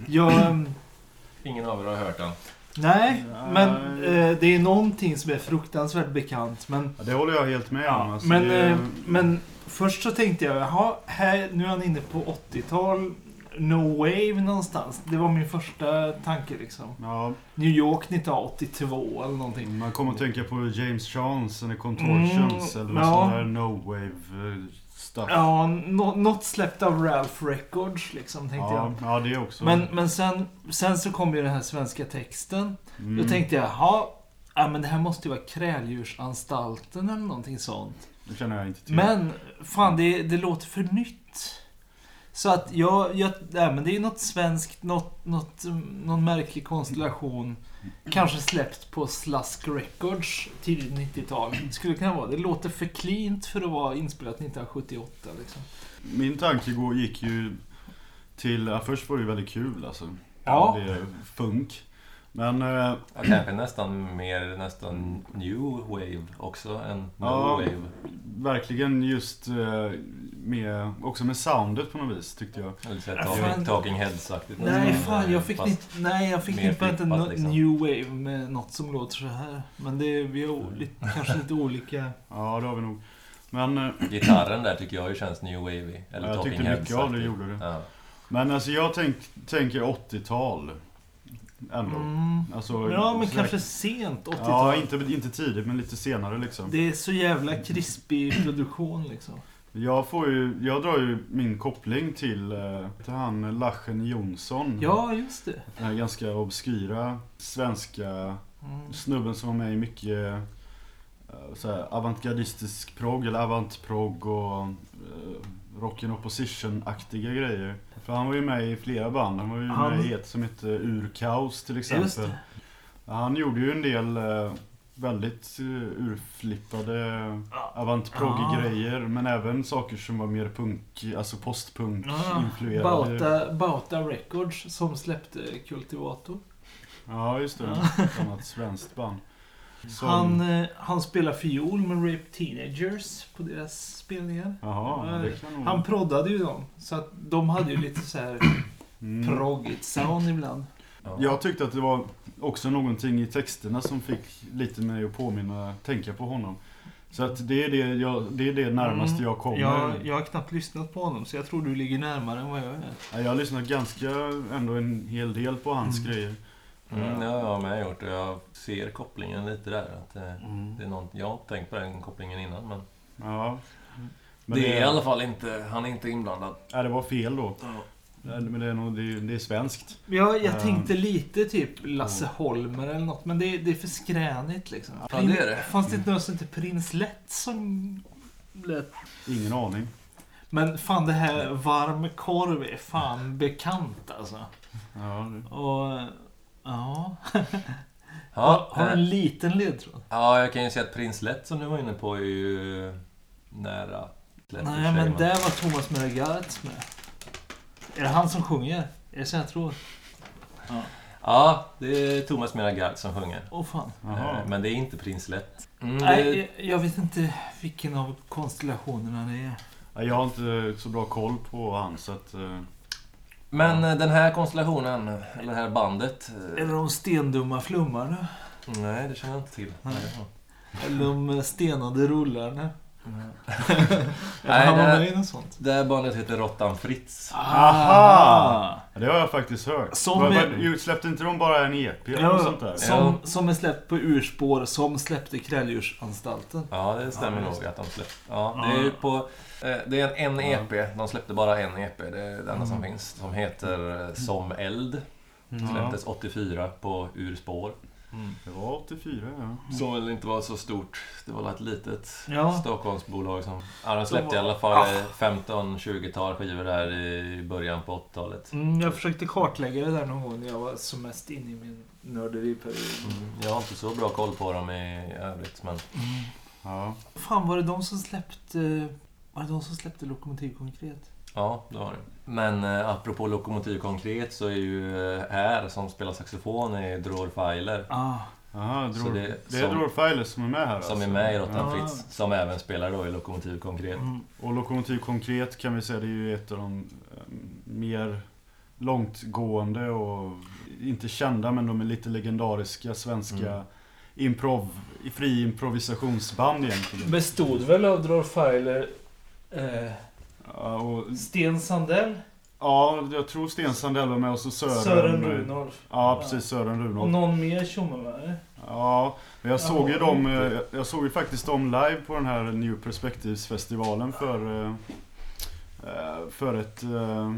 Jag, *clears throat* ehm, Ingen av er har hört den. nej, men eh, det är någonting som är fruktansvärt bekant. Men, Ja, det håller jag helt med om. ja, Alltså, men, det, eh, men först så tänkte jag, jaha, här, nu är han inne på 80-tal. No Wave någonstans. Det var min första tanke liksom. ja, New York 1982 eller någonting. man kommer att tänka på James Chance eller Contortions Mm, eller ja. sån där no wave eh, stuff. Ja, nå- något släppt av Ralph Records liksom tänkte ja, jag. ja, det också. Men, men sen, sen så kom ju den här svenska texten. Mm. Då tänkte jag, jaha, ja, men det här måste ju vara Kräldjursanstalten eller någonting sånt. Det känner jag inte till. Men, fan det, det låter för nytt. Så att jag, jag nej, men det är något svenskt, något, något, mm, någon märklig konstellation. Kanske släppt på Slask Records tidigt 90-tal. Skulle kunna vara. Det låter för cleant för att vara inspelat 1978 liksom. Min tanke går- gick ju till, ja, först var det ju väldigt kul alltså. Ja. Det är funk. Men eh, Ja, kanske nästan mer nästan new wave också än no Ja. wave. verkligen just eh, med, också med soundet på något vis tyckte jag. Eller så här Ja, talking, fan. talking heads-aktigt. Nej, fan jag fick Fast- inte, nej, jag fick inte flippat, no, liksom. new wave med något som låter så här. Men det är, vi har lite, *laughs* kanske lite olika. Ja, det har vi nog. Men, eh, *clears throat* Gitarren där tycker jag ju känns new wavy. Eller jag talking tyckte mycket av det gjorde det. Ja. Men alltså jag tänk, tänker 80-tal. Ändå. Mm. Alltså, Ja, men kanske sent 80-tal. Ja, inte, inte tidigt men lite senare liksom. Det är så jävla krispig produktion liksom. Jag, får ju, jag drar ju min koppling till, eh, till han Lachen Jonsson. Ja, just det. Den här ganska obskyra svenska Mm. snubben som var med i mycket eh, så här, avantgardistisk progg eller avantprogg och rock'n opposition-aktiga grejer. För han var ju med i flera band. Han var ju Han- med i ett som hette Ur Kaos till exempel. Han gjorde ju en del eh, väldigt uh, urflippade avantprogg-grejer men även saker som var mer punk, alltså postpunk-influerade. Bauta, Bauta Records som släppte Kultivator. Ja, just det. Ja. Ett annat svenskt band. Som- Han, eh, han spelar fiol med Rape Teenagers på deras spelningar. Jaha, kan nog... Han proddade ju dem. Så att de hade ju lite så här Mm. proggigt sound ibland. Ja. Jag tyckte att det var också någonting i texterna som fick lite mig att påminna, tänka på honom. Så att det är det, jag, det, är det närmaste jag kommer. Mm. Jag, jag har knappt lyssnat på honom så jag tror du ligger närmare än vad jag är. Ja, jag har lyssnat ganska, ändå en hel del på hans Mm. grejer. Mm, det har jag med gjort och jag ser kopplingen lite där. Att det, det är något, jag har inte tänkt på den kopplingen innan men, Ja. Men det är i alla fall inte, han är inte inblandad. Ja, det var fel då. Nej, Men det är, nog, det är, det är svenskt. Jag, jag Ehm. tänkte lite typ Lasse Holmer eller något men det, det är för skränigt liksom. Ja, det är det. Fanns det inte någon som hette Prins Lätt som lät Ingen aning. Men fan det här varm korv är fan bekant alltså. Ja, det. Och ja. Ja, har, eh, en liten ledtråd. ja, jag kan ju säga att Prins Lätt som du var inne på är ju nära. Lätt Nej men där var Thomas Mergartz med. Är det han som sjunger? Är det så jag tror? Ja, det är Thomas Miragard som sjunger. Åh fan. Jaha. Eh, Men det är inte Prins Lätt. Mm, det, Nej, jag, jag vet inte vilken av konstellationerna det är. Ja, Jag har inte så bra koll på han så att... eh, men eh, den här konstellationen, eller det här bandet. eh, Eller de stendumma flummarna. Nej, det känner jag inte till. Nej. Eller de stenade rullarna. *laughs* Nej, var det- något sånt. Det här bandet heter Råttan Fritz. Aha! Ja, Det har jag faktiskt hört. Som vad- ju, Släppte inte de bara en EP eller Ja, något sånt där? Som, som är släppt på urspår, som släppte Kräldjursanstalten. Ja, det stämmer Ja, nog att de släppte. Ja, det är ju på... eh, Det är en, en EP. De släppte bara en EP. Det är det enda som Mm. finns. Som heter eh, Som eld. Släpptes 84 på Urspår. Det var 84 ja. Som väl inte var så stort. Det var ett litet Ja. Stockholmsbolag som... Ja, de släppte i var- alla fall Ah. 15-20-tal skivor där i början på 80-talet. Mm, jag försökte kartlägga det där någon gång när jag var som mest inne i min nörderiperiod. Mm, Jag har inte så bra koll på dem i övrigt, men... ja. Fan, var det de som släppte... Var det de som släppte Lokomotiv Konkret? Ja, det var det. Men eh, apropå Lokomotiv Konkret så är ju eh, här som spelar saxofon är Dror Feiler. Ah, Aha, Så Dror, det- det, är som- Dror Files som är med här Som alltså. är med i Råttan Ja. Fritz. Som även spelar då i Lokomotiv Konkret. mm. Och Lokomotiv Konkret kan vi säga, det är ju ett av de eh, mer långtgående och inte kända men de är lite legendariska svenska Mm. improv, fri improvisationsband egentligen. Bestod väl av Drorfiler eh, Ja, och, Sten Sandell, ja, jag tror Sten Sandell var med och så Sören. Sören Runolf Ja, precis. Sören och Runolf. någon mer tjomme? Ja, men jag såg ju dem, eh, jag såg ju faktiskt dem live på den här New Perspectives-festivalen för, eh, eh, för ett eh,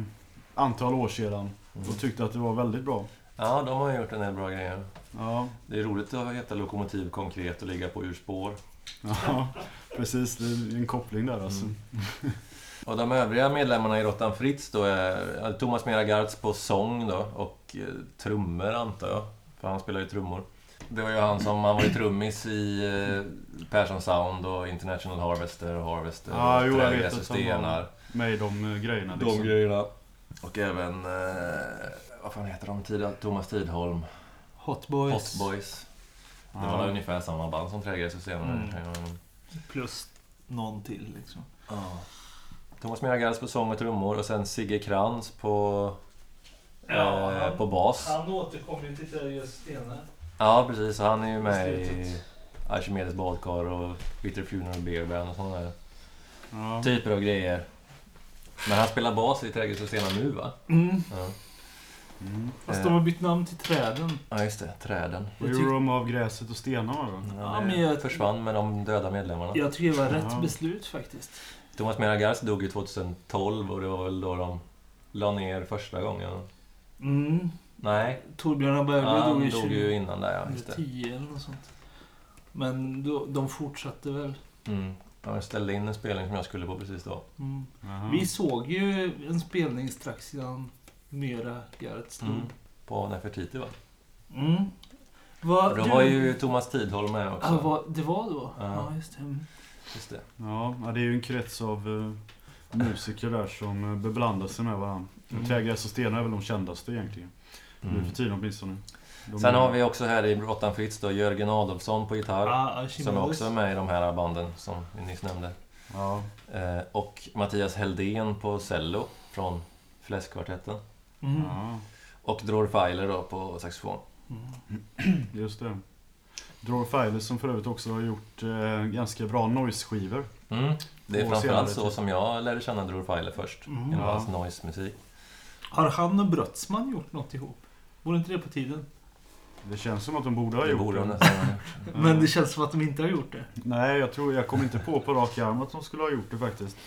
antal år sedan. Mm. Och tyckte att det var väldigt bra. Ja, de har gjort en del bra grejer. Ja, Det är roligt att heta Lokomotiv Konkret och ligga på urspår. Ja *laughs* precis. Det är en koppling där alltså. Mm. *laughs* Och de övriga medlemmarna i Rottan Fritz då är Thomas Meragards på sång då och eh, trummor antar jag. För han spelar ju trummor. Det var ju han som, han var ju trummis i eh, Persson Sound och International Harvester och Harvester Ja, och jo, jag vet Trägräs och han var Stenar. Med i de eh, grejerna De liksom. grejerna. Och även, eh, vad fan heter de? Tid, Thomas Tidholm. Hot Boys. Hot Boys. Det var Ja. ungefär samma band som Trägräs och Stenar. Mm. Mm. Plus någon till liksom. Ja. Thomas Meragards på sång och trummor och sen Sigge Krantz på, Ja, eh, han- på bas. Han återkommer ju till Trägräs Stenar. Ja, precis. Och han är ju med i. Archimedes badkar och Bitter Funeral Beer Band och sådana där Ja. typer av grejer. Men han spelar bas i Trädgårds och Stenar nu va? Mm. Ja. Mm. Fast de har bytt namn till Träden. ja, just det. Träden. Vad Jag gjorde de av gräset och stenarna då? Ja, men jag- försvann med de döda medlemmarna. Jag tycker det var rätt Ja. beslut faktiskt. Thomas Meragards dog ju 2012 och det var väl då de la ner första gången. Mm. Nej, Torbjörn Berglund ja, dog dog 20 ju innan där ja. Just det. 10 eller något sånt. Men då, de fortsatte väl. Mm. De ställde in en spelning som jag skulle på precis då. Mm. Jaha. Vi såg ju en spelning strax innan Mera Garrett dog. Mm. På Nefertiti va? Mm. Va, då du- var ju Thomas Tidholm med också. Ja, vad, det var då? Ja. Ja, just det. Mm. Just det. Ja, det är ju en krets av eh, musiker där som eh, beblandar sig med varandra. Mm. Trägräs och stenar är väl de kändaste egentligen. Nu för tiden åtminstone. De Sen är- har vi också här i Råttan Fritz då Jörgen Adolfsson på gitarr. Ah, som Archimedes. också är med i de här banden som vi nyss nämnde. Ja, Eh, och Mattias Heldén på cello från Fläskkvartetten. Mm. ja, Och Dror Feiler då på saxofon. Mm. just det. Drawer Filer som för övrigt också har gjort eh, ganska bra noise-skivor. Mm. Det är framförallt så som jag lärde känna Dror Feiler först. Mm. Genom Ja. hans noise-musik. Har han och Brötsman gjort något ihop? Vore inte det på tiden? Det känns som att de borde ha Det gjort borde de det. nästan ha gjort. Ja. *laughs* *laughs* Men det känns som att de inte har gjort det. Nej, jag tror jag kom inte på på rak arm att de skulle ha gjort det faktiskt.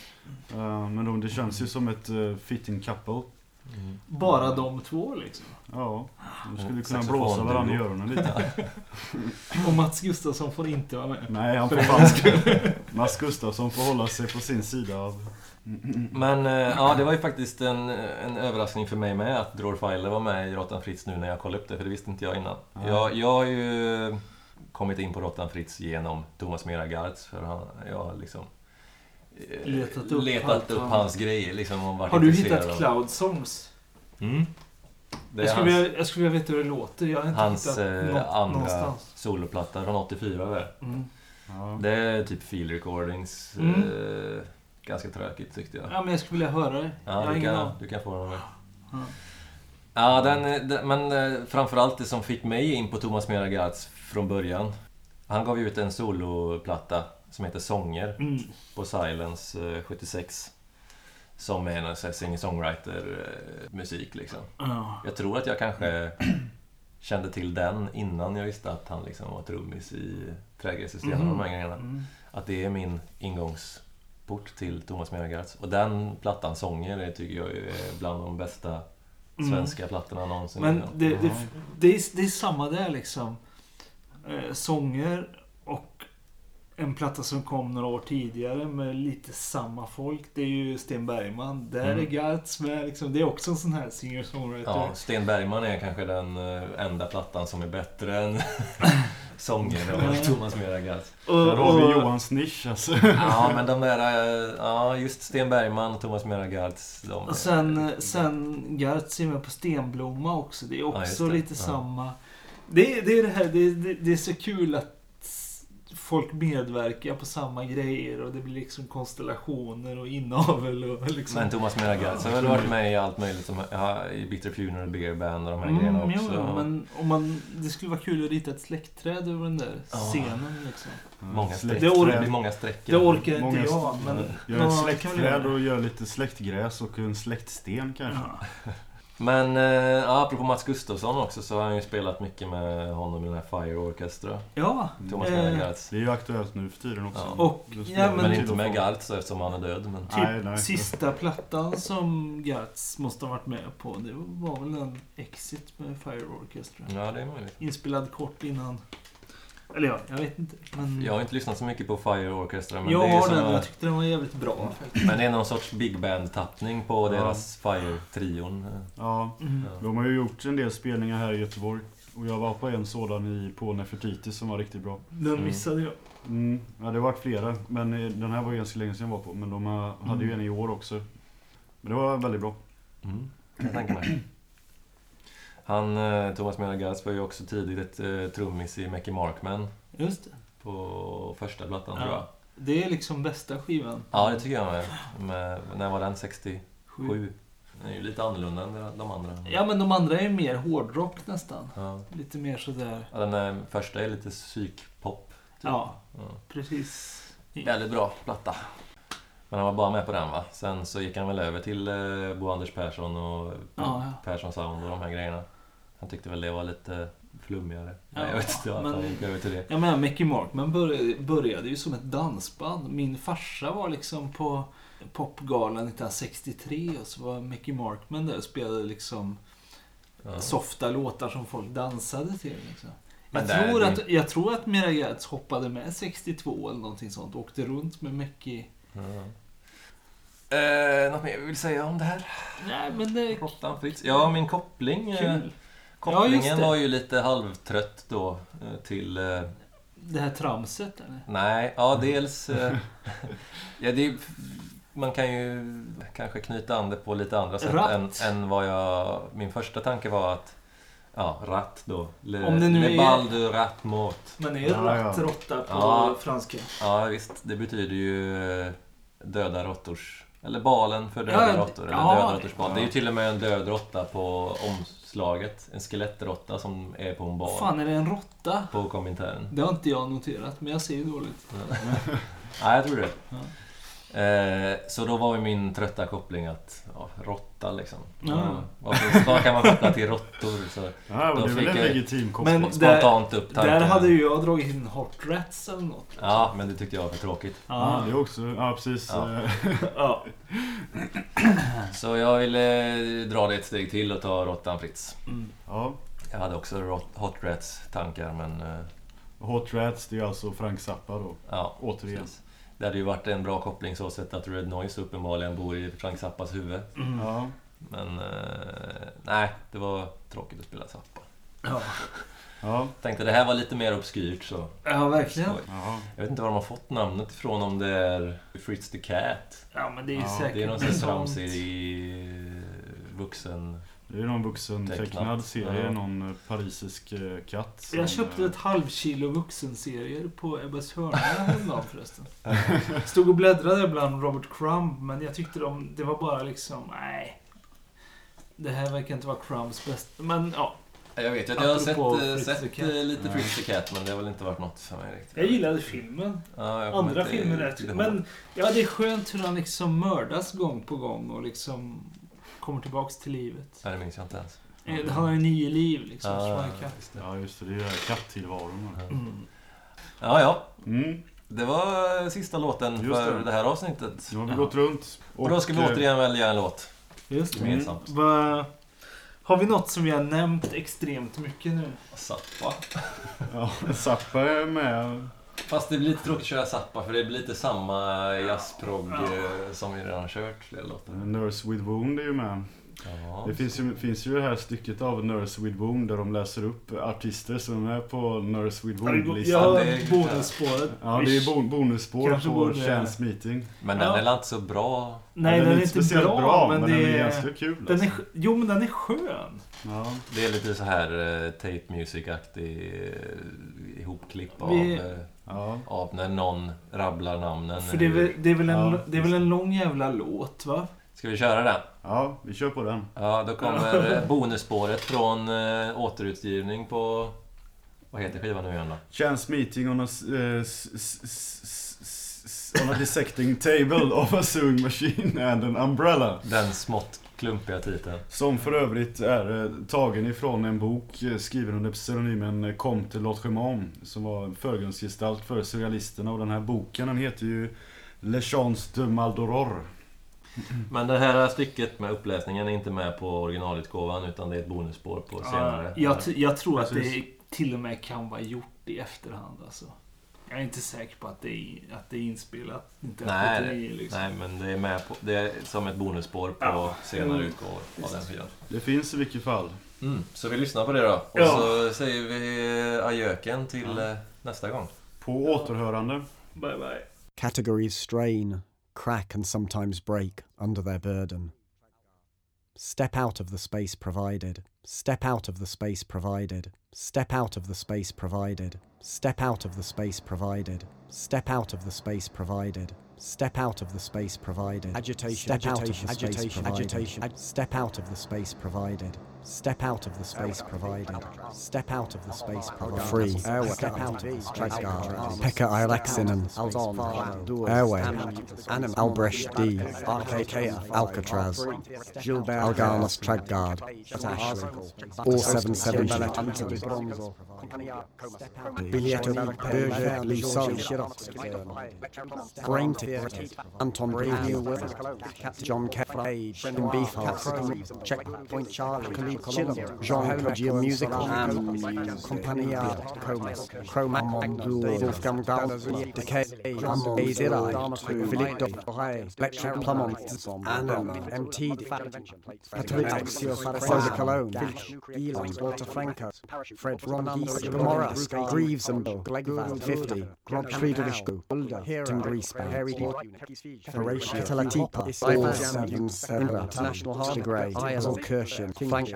Eh, men de, det känns ju som ett uh, fitting couple. Mm. Bara de två liksom. Ja, de skulle Mm, kunna blåsa varandra i öronen lite. *laughs* Och Mats Gustafsson får inte vara med. Nej, han får fan... Mats Gustafsson får hålla sig på sin sida av... Men eh, ja, det var ju faktiskt en, en överraskning för mig med att Dror Feiler var med i Råttan Fritz nu när jag kollade upp det, för det visste inte jag innan. Nej. Jag, jag har ju kommit in på Råttan Fritz genom Thomas Meragards, för han, jag liksom Letat upp letat allt upp vad- hans grejer liksom. Och varit Har du hittat av- Cloud Songs? Mm. Jag är skulle, hans, vilja, jag skulle vilja veta hur det låter. Jag har inte hans hittat eh, något andra någonstans. soloplatta från 84 där. Mm. Ja. Det är typ field recordings. Mm. Eh, ganska tråkigt tyckte jag. Ja, men jag skulle vilja höra det. Ja, du kan, du kan få den. Ja. Ja, den, den, men eh, framförallt det som fick mig in på Thomas Meragards från början. Han gav ju ut en soloplatta som heter Sånger Mm. på Silence eh, 76. Som är en singer-songwriter-musik liksom. Ja. Jag tror att jag kanske *clears throat* kände till den innan jag visste att han liksom var trummis i Trädgrässystemet och de här grejerna. Mm. Att det är min ingångsport till Thomas Meragards. Och den plattan, Sånger, tycker jag är bland de bästa Mm. svenska plattorna någonsin. Men det, det, det, är, det är samma där liksom. Eh, sånger en platta som kom några år tidigare med lite samma folk. Det är ju Sten Bergman. Där Mm. är Gartz med. Liksom. Det är också en sån här singer-songwriter. Ja, Sten Bergman är kanske den eh, enda plattan som är bättre än *laughs* Sånger och Ja. Thomas Meragards. Och, Där har vi och- Johans nisch alltså. Ja, men de där... eh, Ja, just Sten Bergman och Thomas Meragards. De, Och sen, sen Gartz är med på Stenblomma också. Det är Ja, också det. lite Ja. samma. Det, är- det är det här, det, det, det är så kul att folk medverkar på samma grejer och det blir liksom konstellationer och inavel och liksom... Men Thomas Meragatz har väl varit med i allt möjligt. Som, ja, I Bitter Funeral Beer Band och de här grejerna Mm, jo, också. jo, men om man, det skulle vara kul att rita ett släktträd över den där Ja. scenen liksom. Många streck. Släkt- Det or- Det blir många streckor. Det orkar inte Många- jag, men... Gör någon ett släktträd och gör lite släktgräs och en släktsten kanske. Ja. Men eh, ja, apropå Mats Gustafsson också så har han ju spelat mycket med honom i den här Fire Orchestra. Ja, Thomas Eh. Det är ju aktuellt nu för tiden också. Ja. och... Ja, men, Men inte med så eftersom han är död. Men... typ Nej, nej. sista plattan som Gats måste ha varit med på, det var väl en Exit med Fire Orchestra. Ja, det är möjligt. Inspelad kort innan... Eller ja, jag vet inte. Men Jag har inte lyssnat så mycket på Fire Orchestra. Men, jag det är har den och jag tyckte den var jävligt bra. men det är någon sorts big band-tappning på Ja. deras Fire-trion. Ja, Mm. Ja. de har ju gjort en del spelningar här i Göteborg. Och jag var på en sådan i, på Nefertiti som var riktigt bra. Den Mm. missade jag. Mm, ja, det har varit flera. Men eh, den här var ganska länge sedan jag var på. Men de hade ju Mm. en i år också. Men det var väldigt bra. Mm, jag tänka mig. Han, eh, Thomas Meragatz var ju också tidigt eh, trummis i Mackie Markman Just det. på första plattan tror jag. Ja. Det är liksom bästa skivan. Ja, det tycker jag med. med när var den? 67? Sju. Den är ju lite annorlunda än de andra. Ja, men de andra är mer hårdrock nästan. Ja. Lite mer sådär... Ja, den är, första är lite psykpop. typ. Ja, Ja. precis. Väldigt bra platta. Men han var bara med på den va? Sen så gick han väl över till eh, Bo Anders Persson och Ja, ja. Persson Sound och de här grejerna. Han tyckte väl det var lite flummigare. Nej, Ja, jag vet inte men- han gick över till det. Jag menar, Mickey Markman började, började ju som ett dansband. Min farsa var liksom på Popgalan 1963 och så var Mickey Markman där och spelade liksom Ja. softa låtar som folk dansade till. Liksom. Jag, där- tror att, jag tror att Mira Gertz hoppade med 62 eller någonting sånt. Åkte runt med Mickey. Eh, något mer vi vill säga om det här? Nej, men det är Råttan Fritz? Ja, min koppling. eh, kul. Ja, Kopplingen det. var ju lite halvtrött då eh, till... Eh, Det här tramset eller? nej, ja dels... Eh, *laughs* ja, det, är- man kan ju kanske knyta an det på lite andra sätt Ratt. än, än vad jag... Min första tanke var att... Ja, ratt då. Le, Om det nu le är- bal de rat mort. Men är Ja, ja. ratt råtta på Ja. franska? Ja, visst. Det betyder ju döda råttors... Eller balen för döda Ja, råttor. Eller ja. döda råttors bal. Ja. Det är ju till och med en död råtta på omslaget. En skelettråtta som är på en bal. Fan, är det en råtta? På Komintern. Det har inte jag noterat, men jag ser ju dåligt. *laughs* Nej, jag tror det. Ja. Eh, så då var ju min trötta koppling att, ja, råtta liksom. Ja. Ja. Vad, kan man koppla till råttor? Så Ja, Då det är väl fick en jag- legitim koppling. Men- spontant upp tanken. Där hade ju jag dragit in Hot Rats eller något. Ja, men det tyckte jag var för tråkigt. Ja, det är också... Ja, precis. Ja. *laughs* Ja. Så jag ville dra det ett steg till och ta råttan Fritz. Mm. Ja. Jag hade också rot- Hot Rats tankar, men eh, Hot Rats, det är alltså Frank Zappa då. ja. Återigen. precis. Det hade ju varit en bra koppling så sett att Red Noise uppenbarligen bor i Frank Zappas huvud. Mm. Ja. Men eh, nej, det var tråkigt att spela Zappa. Ja. *laughs* Ja. Tänkte det här var lite mer obskyrt så ja, verkligen. Ja. Jag vet inte var de har fått namnet ifrån, om det är Fritz the Cat. Ja, men det är ju Ja, säkert Det är någon något sån tramsig vuxen... Det är någon vuxen Tecknat. tecknad serie, Ja. någon eh, parisisk eh, katt. som, Jag köpte eh, ett halvkilo vuxenserier på Ebbes hörna *laughs* häromdagen förresten. Stod och bläddrade bland Robert Crumb, men jag tyckte de, det var bara liksom, nej. Det här verkar inte vara Crumbs bästa. Men ja, Jag vet att jag har sett, sett Cat. lite Ja. Fritz the Cat, men det har väl inte varit något för mig riktigt. jag gillade filmen. Ja, Andra filmer ihåg. Men ja, det är skönt hur han liksom mördas gång på gång och liksom kommer tillbaks till livet. Nej, det minns jag inte ens. Eh, Han har ju nio liv liksom. Kan... just. Ja, just det. Det är ju katt-tillvaron. Ja. mm. ja, ja. Mm. Det var sista låten Just för det. det. här avsnittet. Nu har vi gått runt. Och då ska vi eh, återigen välja en låt. Just det. Gemensamt. Va, har vi något som vi har nämnt extremt mycket nu? Zappa. Ja, Zappa är med. Fast det blir lite tråkigt att köra Zappa för det blir lite samma jazzprogg Ja. eh, som vi redan har kört flera låtar. Nurse with Wound är ju med. Ja. Det finns ju, finns ju det här stycket av Nurse with Wound där de läser upp artister som är på Nurse with Wound-listan. Ja, det är- bonusspåret. Ja, det är bon bonusspår Kanske på borde- Chance Meeting. Men den Ja. är inte så bra? Nej, den är inte speciellt bra, men, men det den är ganska kul. Den är, alltså. jo, men den är skön. Ja. Det är lite så här eh, tape music-aktig eh, ihopklipp av, Vi- Ja. av när någon rabblar namnen. För det är väl, det är väl, en, Ja, det är väl en lång jävla låt, va? Ska vi köra den? ja, vi kör på den. Ja, då kommer *laughs* bonusspåret från eh, återutgivning på... Vad heter skivan nu igen då? Chance Meeting on a, s- s- s- s- s- on a dissecting table of a sewing machine and an umbrella. Den smått klumpiga titeln. Som för övrigt är eh, tagen ifrån en bok eh, skriven under pseudonymen eh, Comte Lautrémont som var en förgrundsgestalt för surrealisterna och den här boken den heter ju Le Chance de Maldoror. Men det här stycket med uppläsningen är inte med på originalutgåvan utan det är ett bonusspår på senare. Jag, t- jag tror att det till och med kan vara gjort i efterhand, alltså. Jag är inte säker på att det är, att det är inspelat. Inte Nej, 79, liksom. Nej, men det är med på, det är som ett bonusspår på Ja. senare Mm. utgåvor av den skivan. Det finns i vilket fall. Mm, så vi lyssnar på det då. Och Ja. så säger vi ajöken till eh, nästa gång. På återhörande. Bye, bye. Categories strain, crack, and sometimes break under their burden. Step out of the space provided. Step out of the space provided. Step out of the space provided. Step out of the space provided. Step out of the space provided. Step out of the space provided. Agitation. Step out of the space agitation, provided. agitation. Ag- Step out of the space provided. Step out of the space provided. Step out of the space provided. Free. Step out. Of the space provided. Pekka Ilexinen, Airway, Albrecht D, Alcatraz, Algarnos Tregard, All 770, Biljetto Berger Lusson, Brain Ticket, Anton Brevnew, John Brendan Beefheart, Checkpoint Charlie, Chile, Jean Pagier Musical, Compania Comas, Chroma Wolfgang Dahl, Decay, Philippe Doré, Lecture Plumon, Anam, MTD, Patrick Axio Cologne, Elon, Walter Franco, Fred Rongies, Moras, Greaves and Glegvan, 50, Glob Friedrichsku, Tim Griesbaum, Horatio, Telatipa, All Sevens, International Harvard, Gray, Kirschen, Frank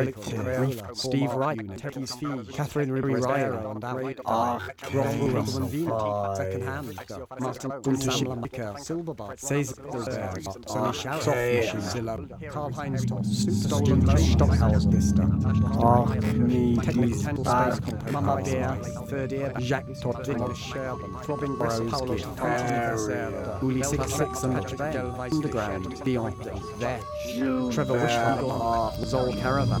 Eric Reith, Steve Reich, Terry Svee, Catherine Ruby Ryan, Ron Wilson, Second Hand, Martin Gunther Silverbart, Seisberg, Sonny Schauer, Zilla, Karl-Heinz Stolen Stockhausen, Arch, Me, Technical Space, Mama Bear, Third Ear, Jacques Todd, Sherwin, Throbbing Breast, Paulus, Uli 66 and Underground, Beyond, Trevor Wishful, Zol Caravan,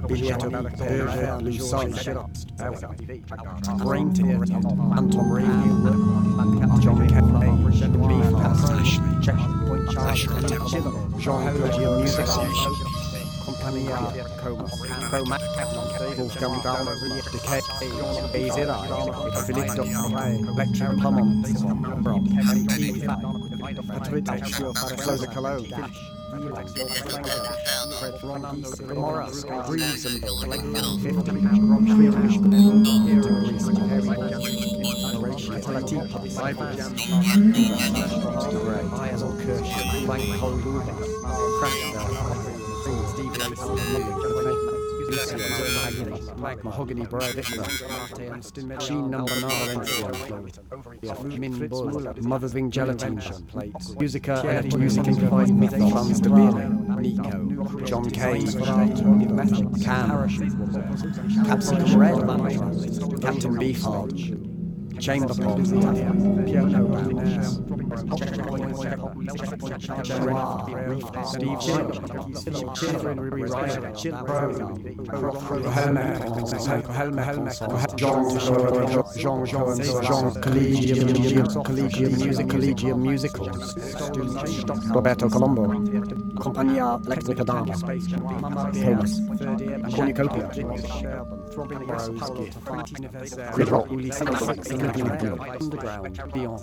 Biljetten ut höga, lysa i köpstora. Spräng till Anton Radio. John Cafe. Leaf Passage. Checkpoint Charlie. Jean-Claude Music. Compagnia Coma. Coma. Wolfgang Dahmer. Decay. AZI. Philippe Doctoray. Lecture Plummon. Brock. Patrick. Close a cologne. Steve Lacey, Mahogany Bread, Sheen Number Nine, Min Bull, Mothering Gelatine, Musica, Electro Music Implied Myth, Fans de Beer, Nico, John Cage, Cam, Capsicum Red, Captain Beefheart, Chamber Pot, Piano Bands, Collegium Musicals, Roberto Colombo, Compagnia Electrica Dama, Famous, Cornucopia throbbing arrows. Underground, beyond,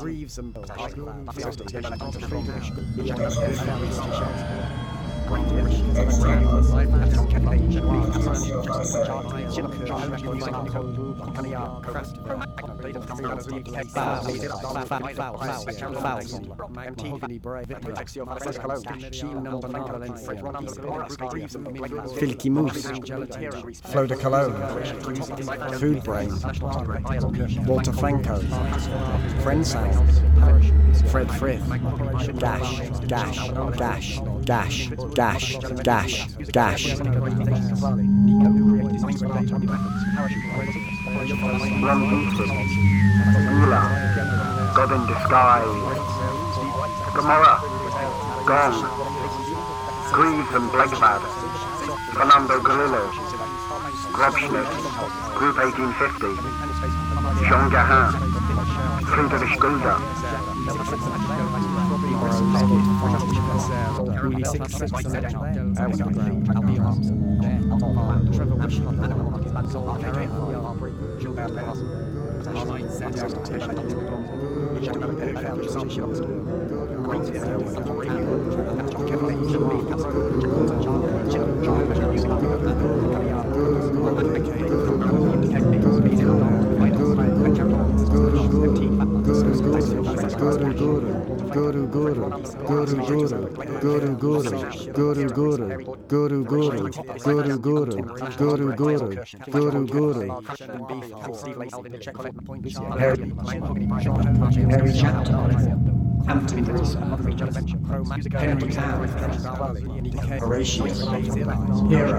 Reeves and Filky Moose, Flo de Cologne, Food Brain, Walter Franco, Friend Sound, Fred Frith, Dash, Dash, Dash, Dash, Dash, God in Disguise, Gomorrah, Gone, Greaves and Blackbad, Fernando Garillo, Grobschnitt, Group 1850, Jean Gahan, Friedrich Gulda, Good, good. Guru Guru, Guru Guru, Guru Guru, Guru Guru, Guru Guru, Guru Guru, Guru Guru, Guru Guru. Harry, Chapman. Hampton Wilson, Henry Town, Horatio, Hero,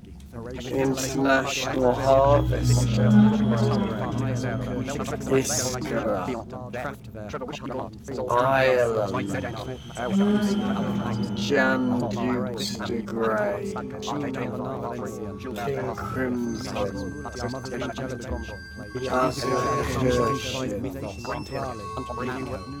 International Harvest, Iskra, Ireland, Jan Dukes de Grey, King Crimson, Frank Hollis,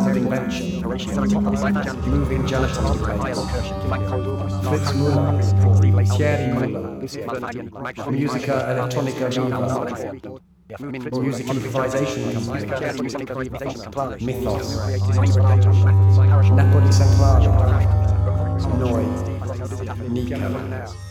of Invention, Moving Gelatin Fritz Muller, Thierry Muller, Musica Electronica Viva, Music Improvisation Mythos, Napoli Centrale, Noi, Nico,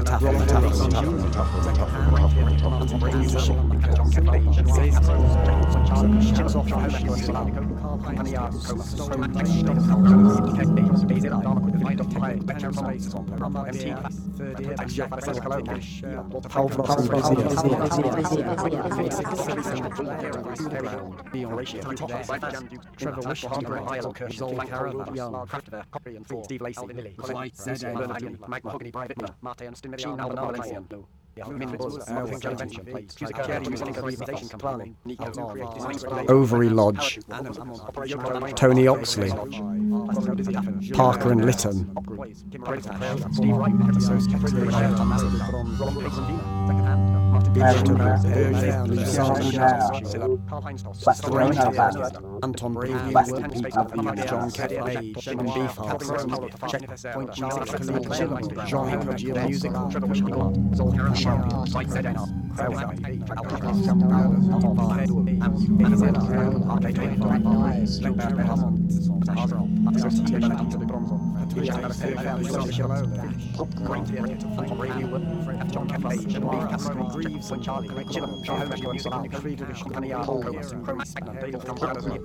Trevor Wish, Harper, Lyle, Zoll, Caravan, Young, Crafter, Copy and Four, Steve Lacey, Colin Lilly, Colin, Zed, Mahogany, Private, Martin, Stin, Machine Albert Valencia. Overy Lodge, Tony Oxley, Parker and Lytton, Anton Brown, Weston Pete Avenue, John Cafe, Shannon Beefheart, Checkpoint Music, Music,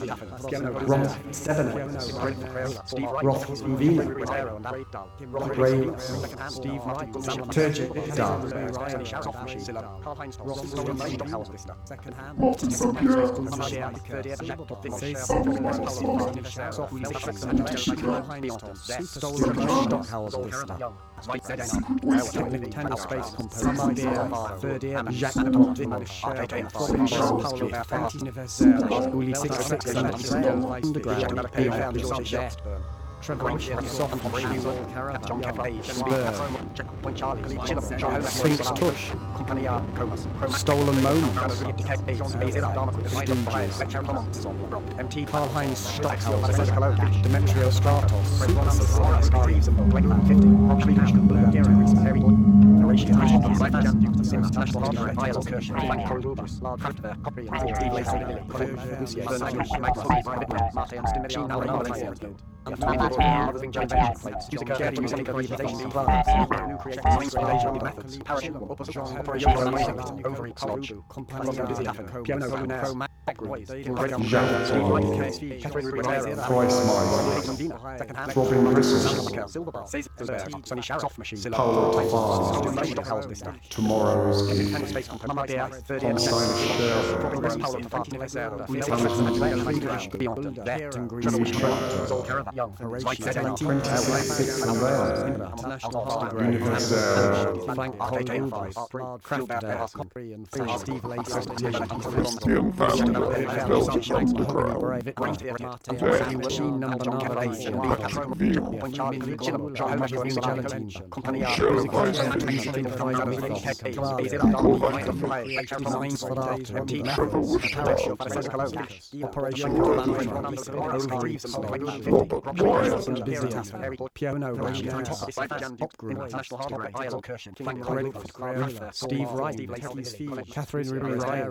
Roth, Stebbins, Roth, Uvina, Graves, Turgid, Dar. Space. Space. space composed third year, Jacques Laporte, the share, Province, Paulo Berfanti, Universitaire, Ulysses, Underground, Beyond the Subject. Traveling soft tush. Stolen moments. Stooges. Heinz Stockhausen. Demetrio Stratos. Piano Robin Bristol, Tomorrow's Geek, Belgium Machine number Steve Wright, Catherine Ribeiro,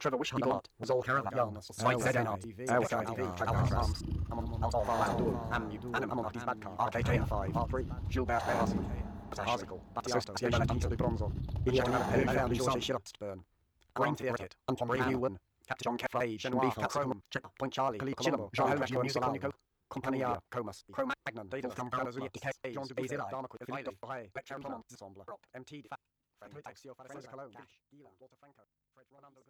Trevor Wish Hunt Zol Karavan Site ZNR LSIDV Alcatraz Amnu Anam Amon Artis Badkar RKKR5 R3 Gilbert Beras Article Batisto Siemelatin Sulu Bronzo Injetan Pelan Jorge Shirapstburn Grain Theorit Anton Renewen Captain Kefray Genoir Catrom Checkpoint Charlie Kalikolombo Jean Helvetian Nicolaniko Compagnia, Comus, Cro-Magnon, Daedalus, Campana's Leap, Decay, John Bazilla, Darmaquid, Philip, Brahe, Betchamp, Ensemble, Prop, MT, Fat, Frank, Taxio, Francis Cologne, Gash, Gila, Walter Franco. Fred Ronaldo,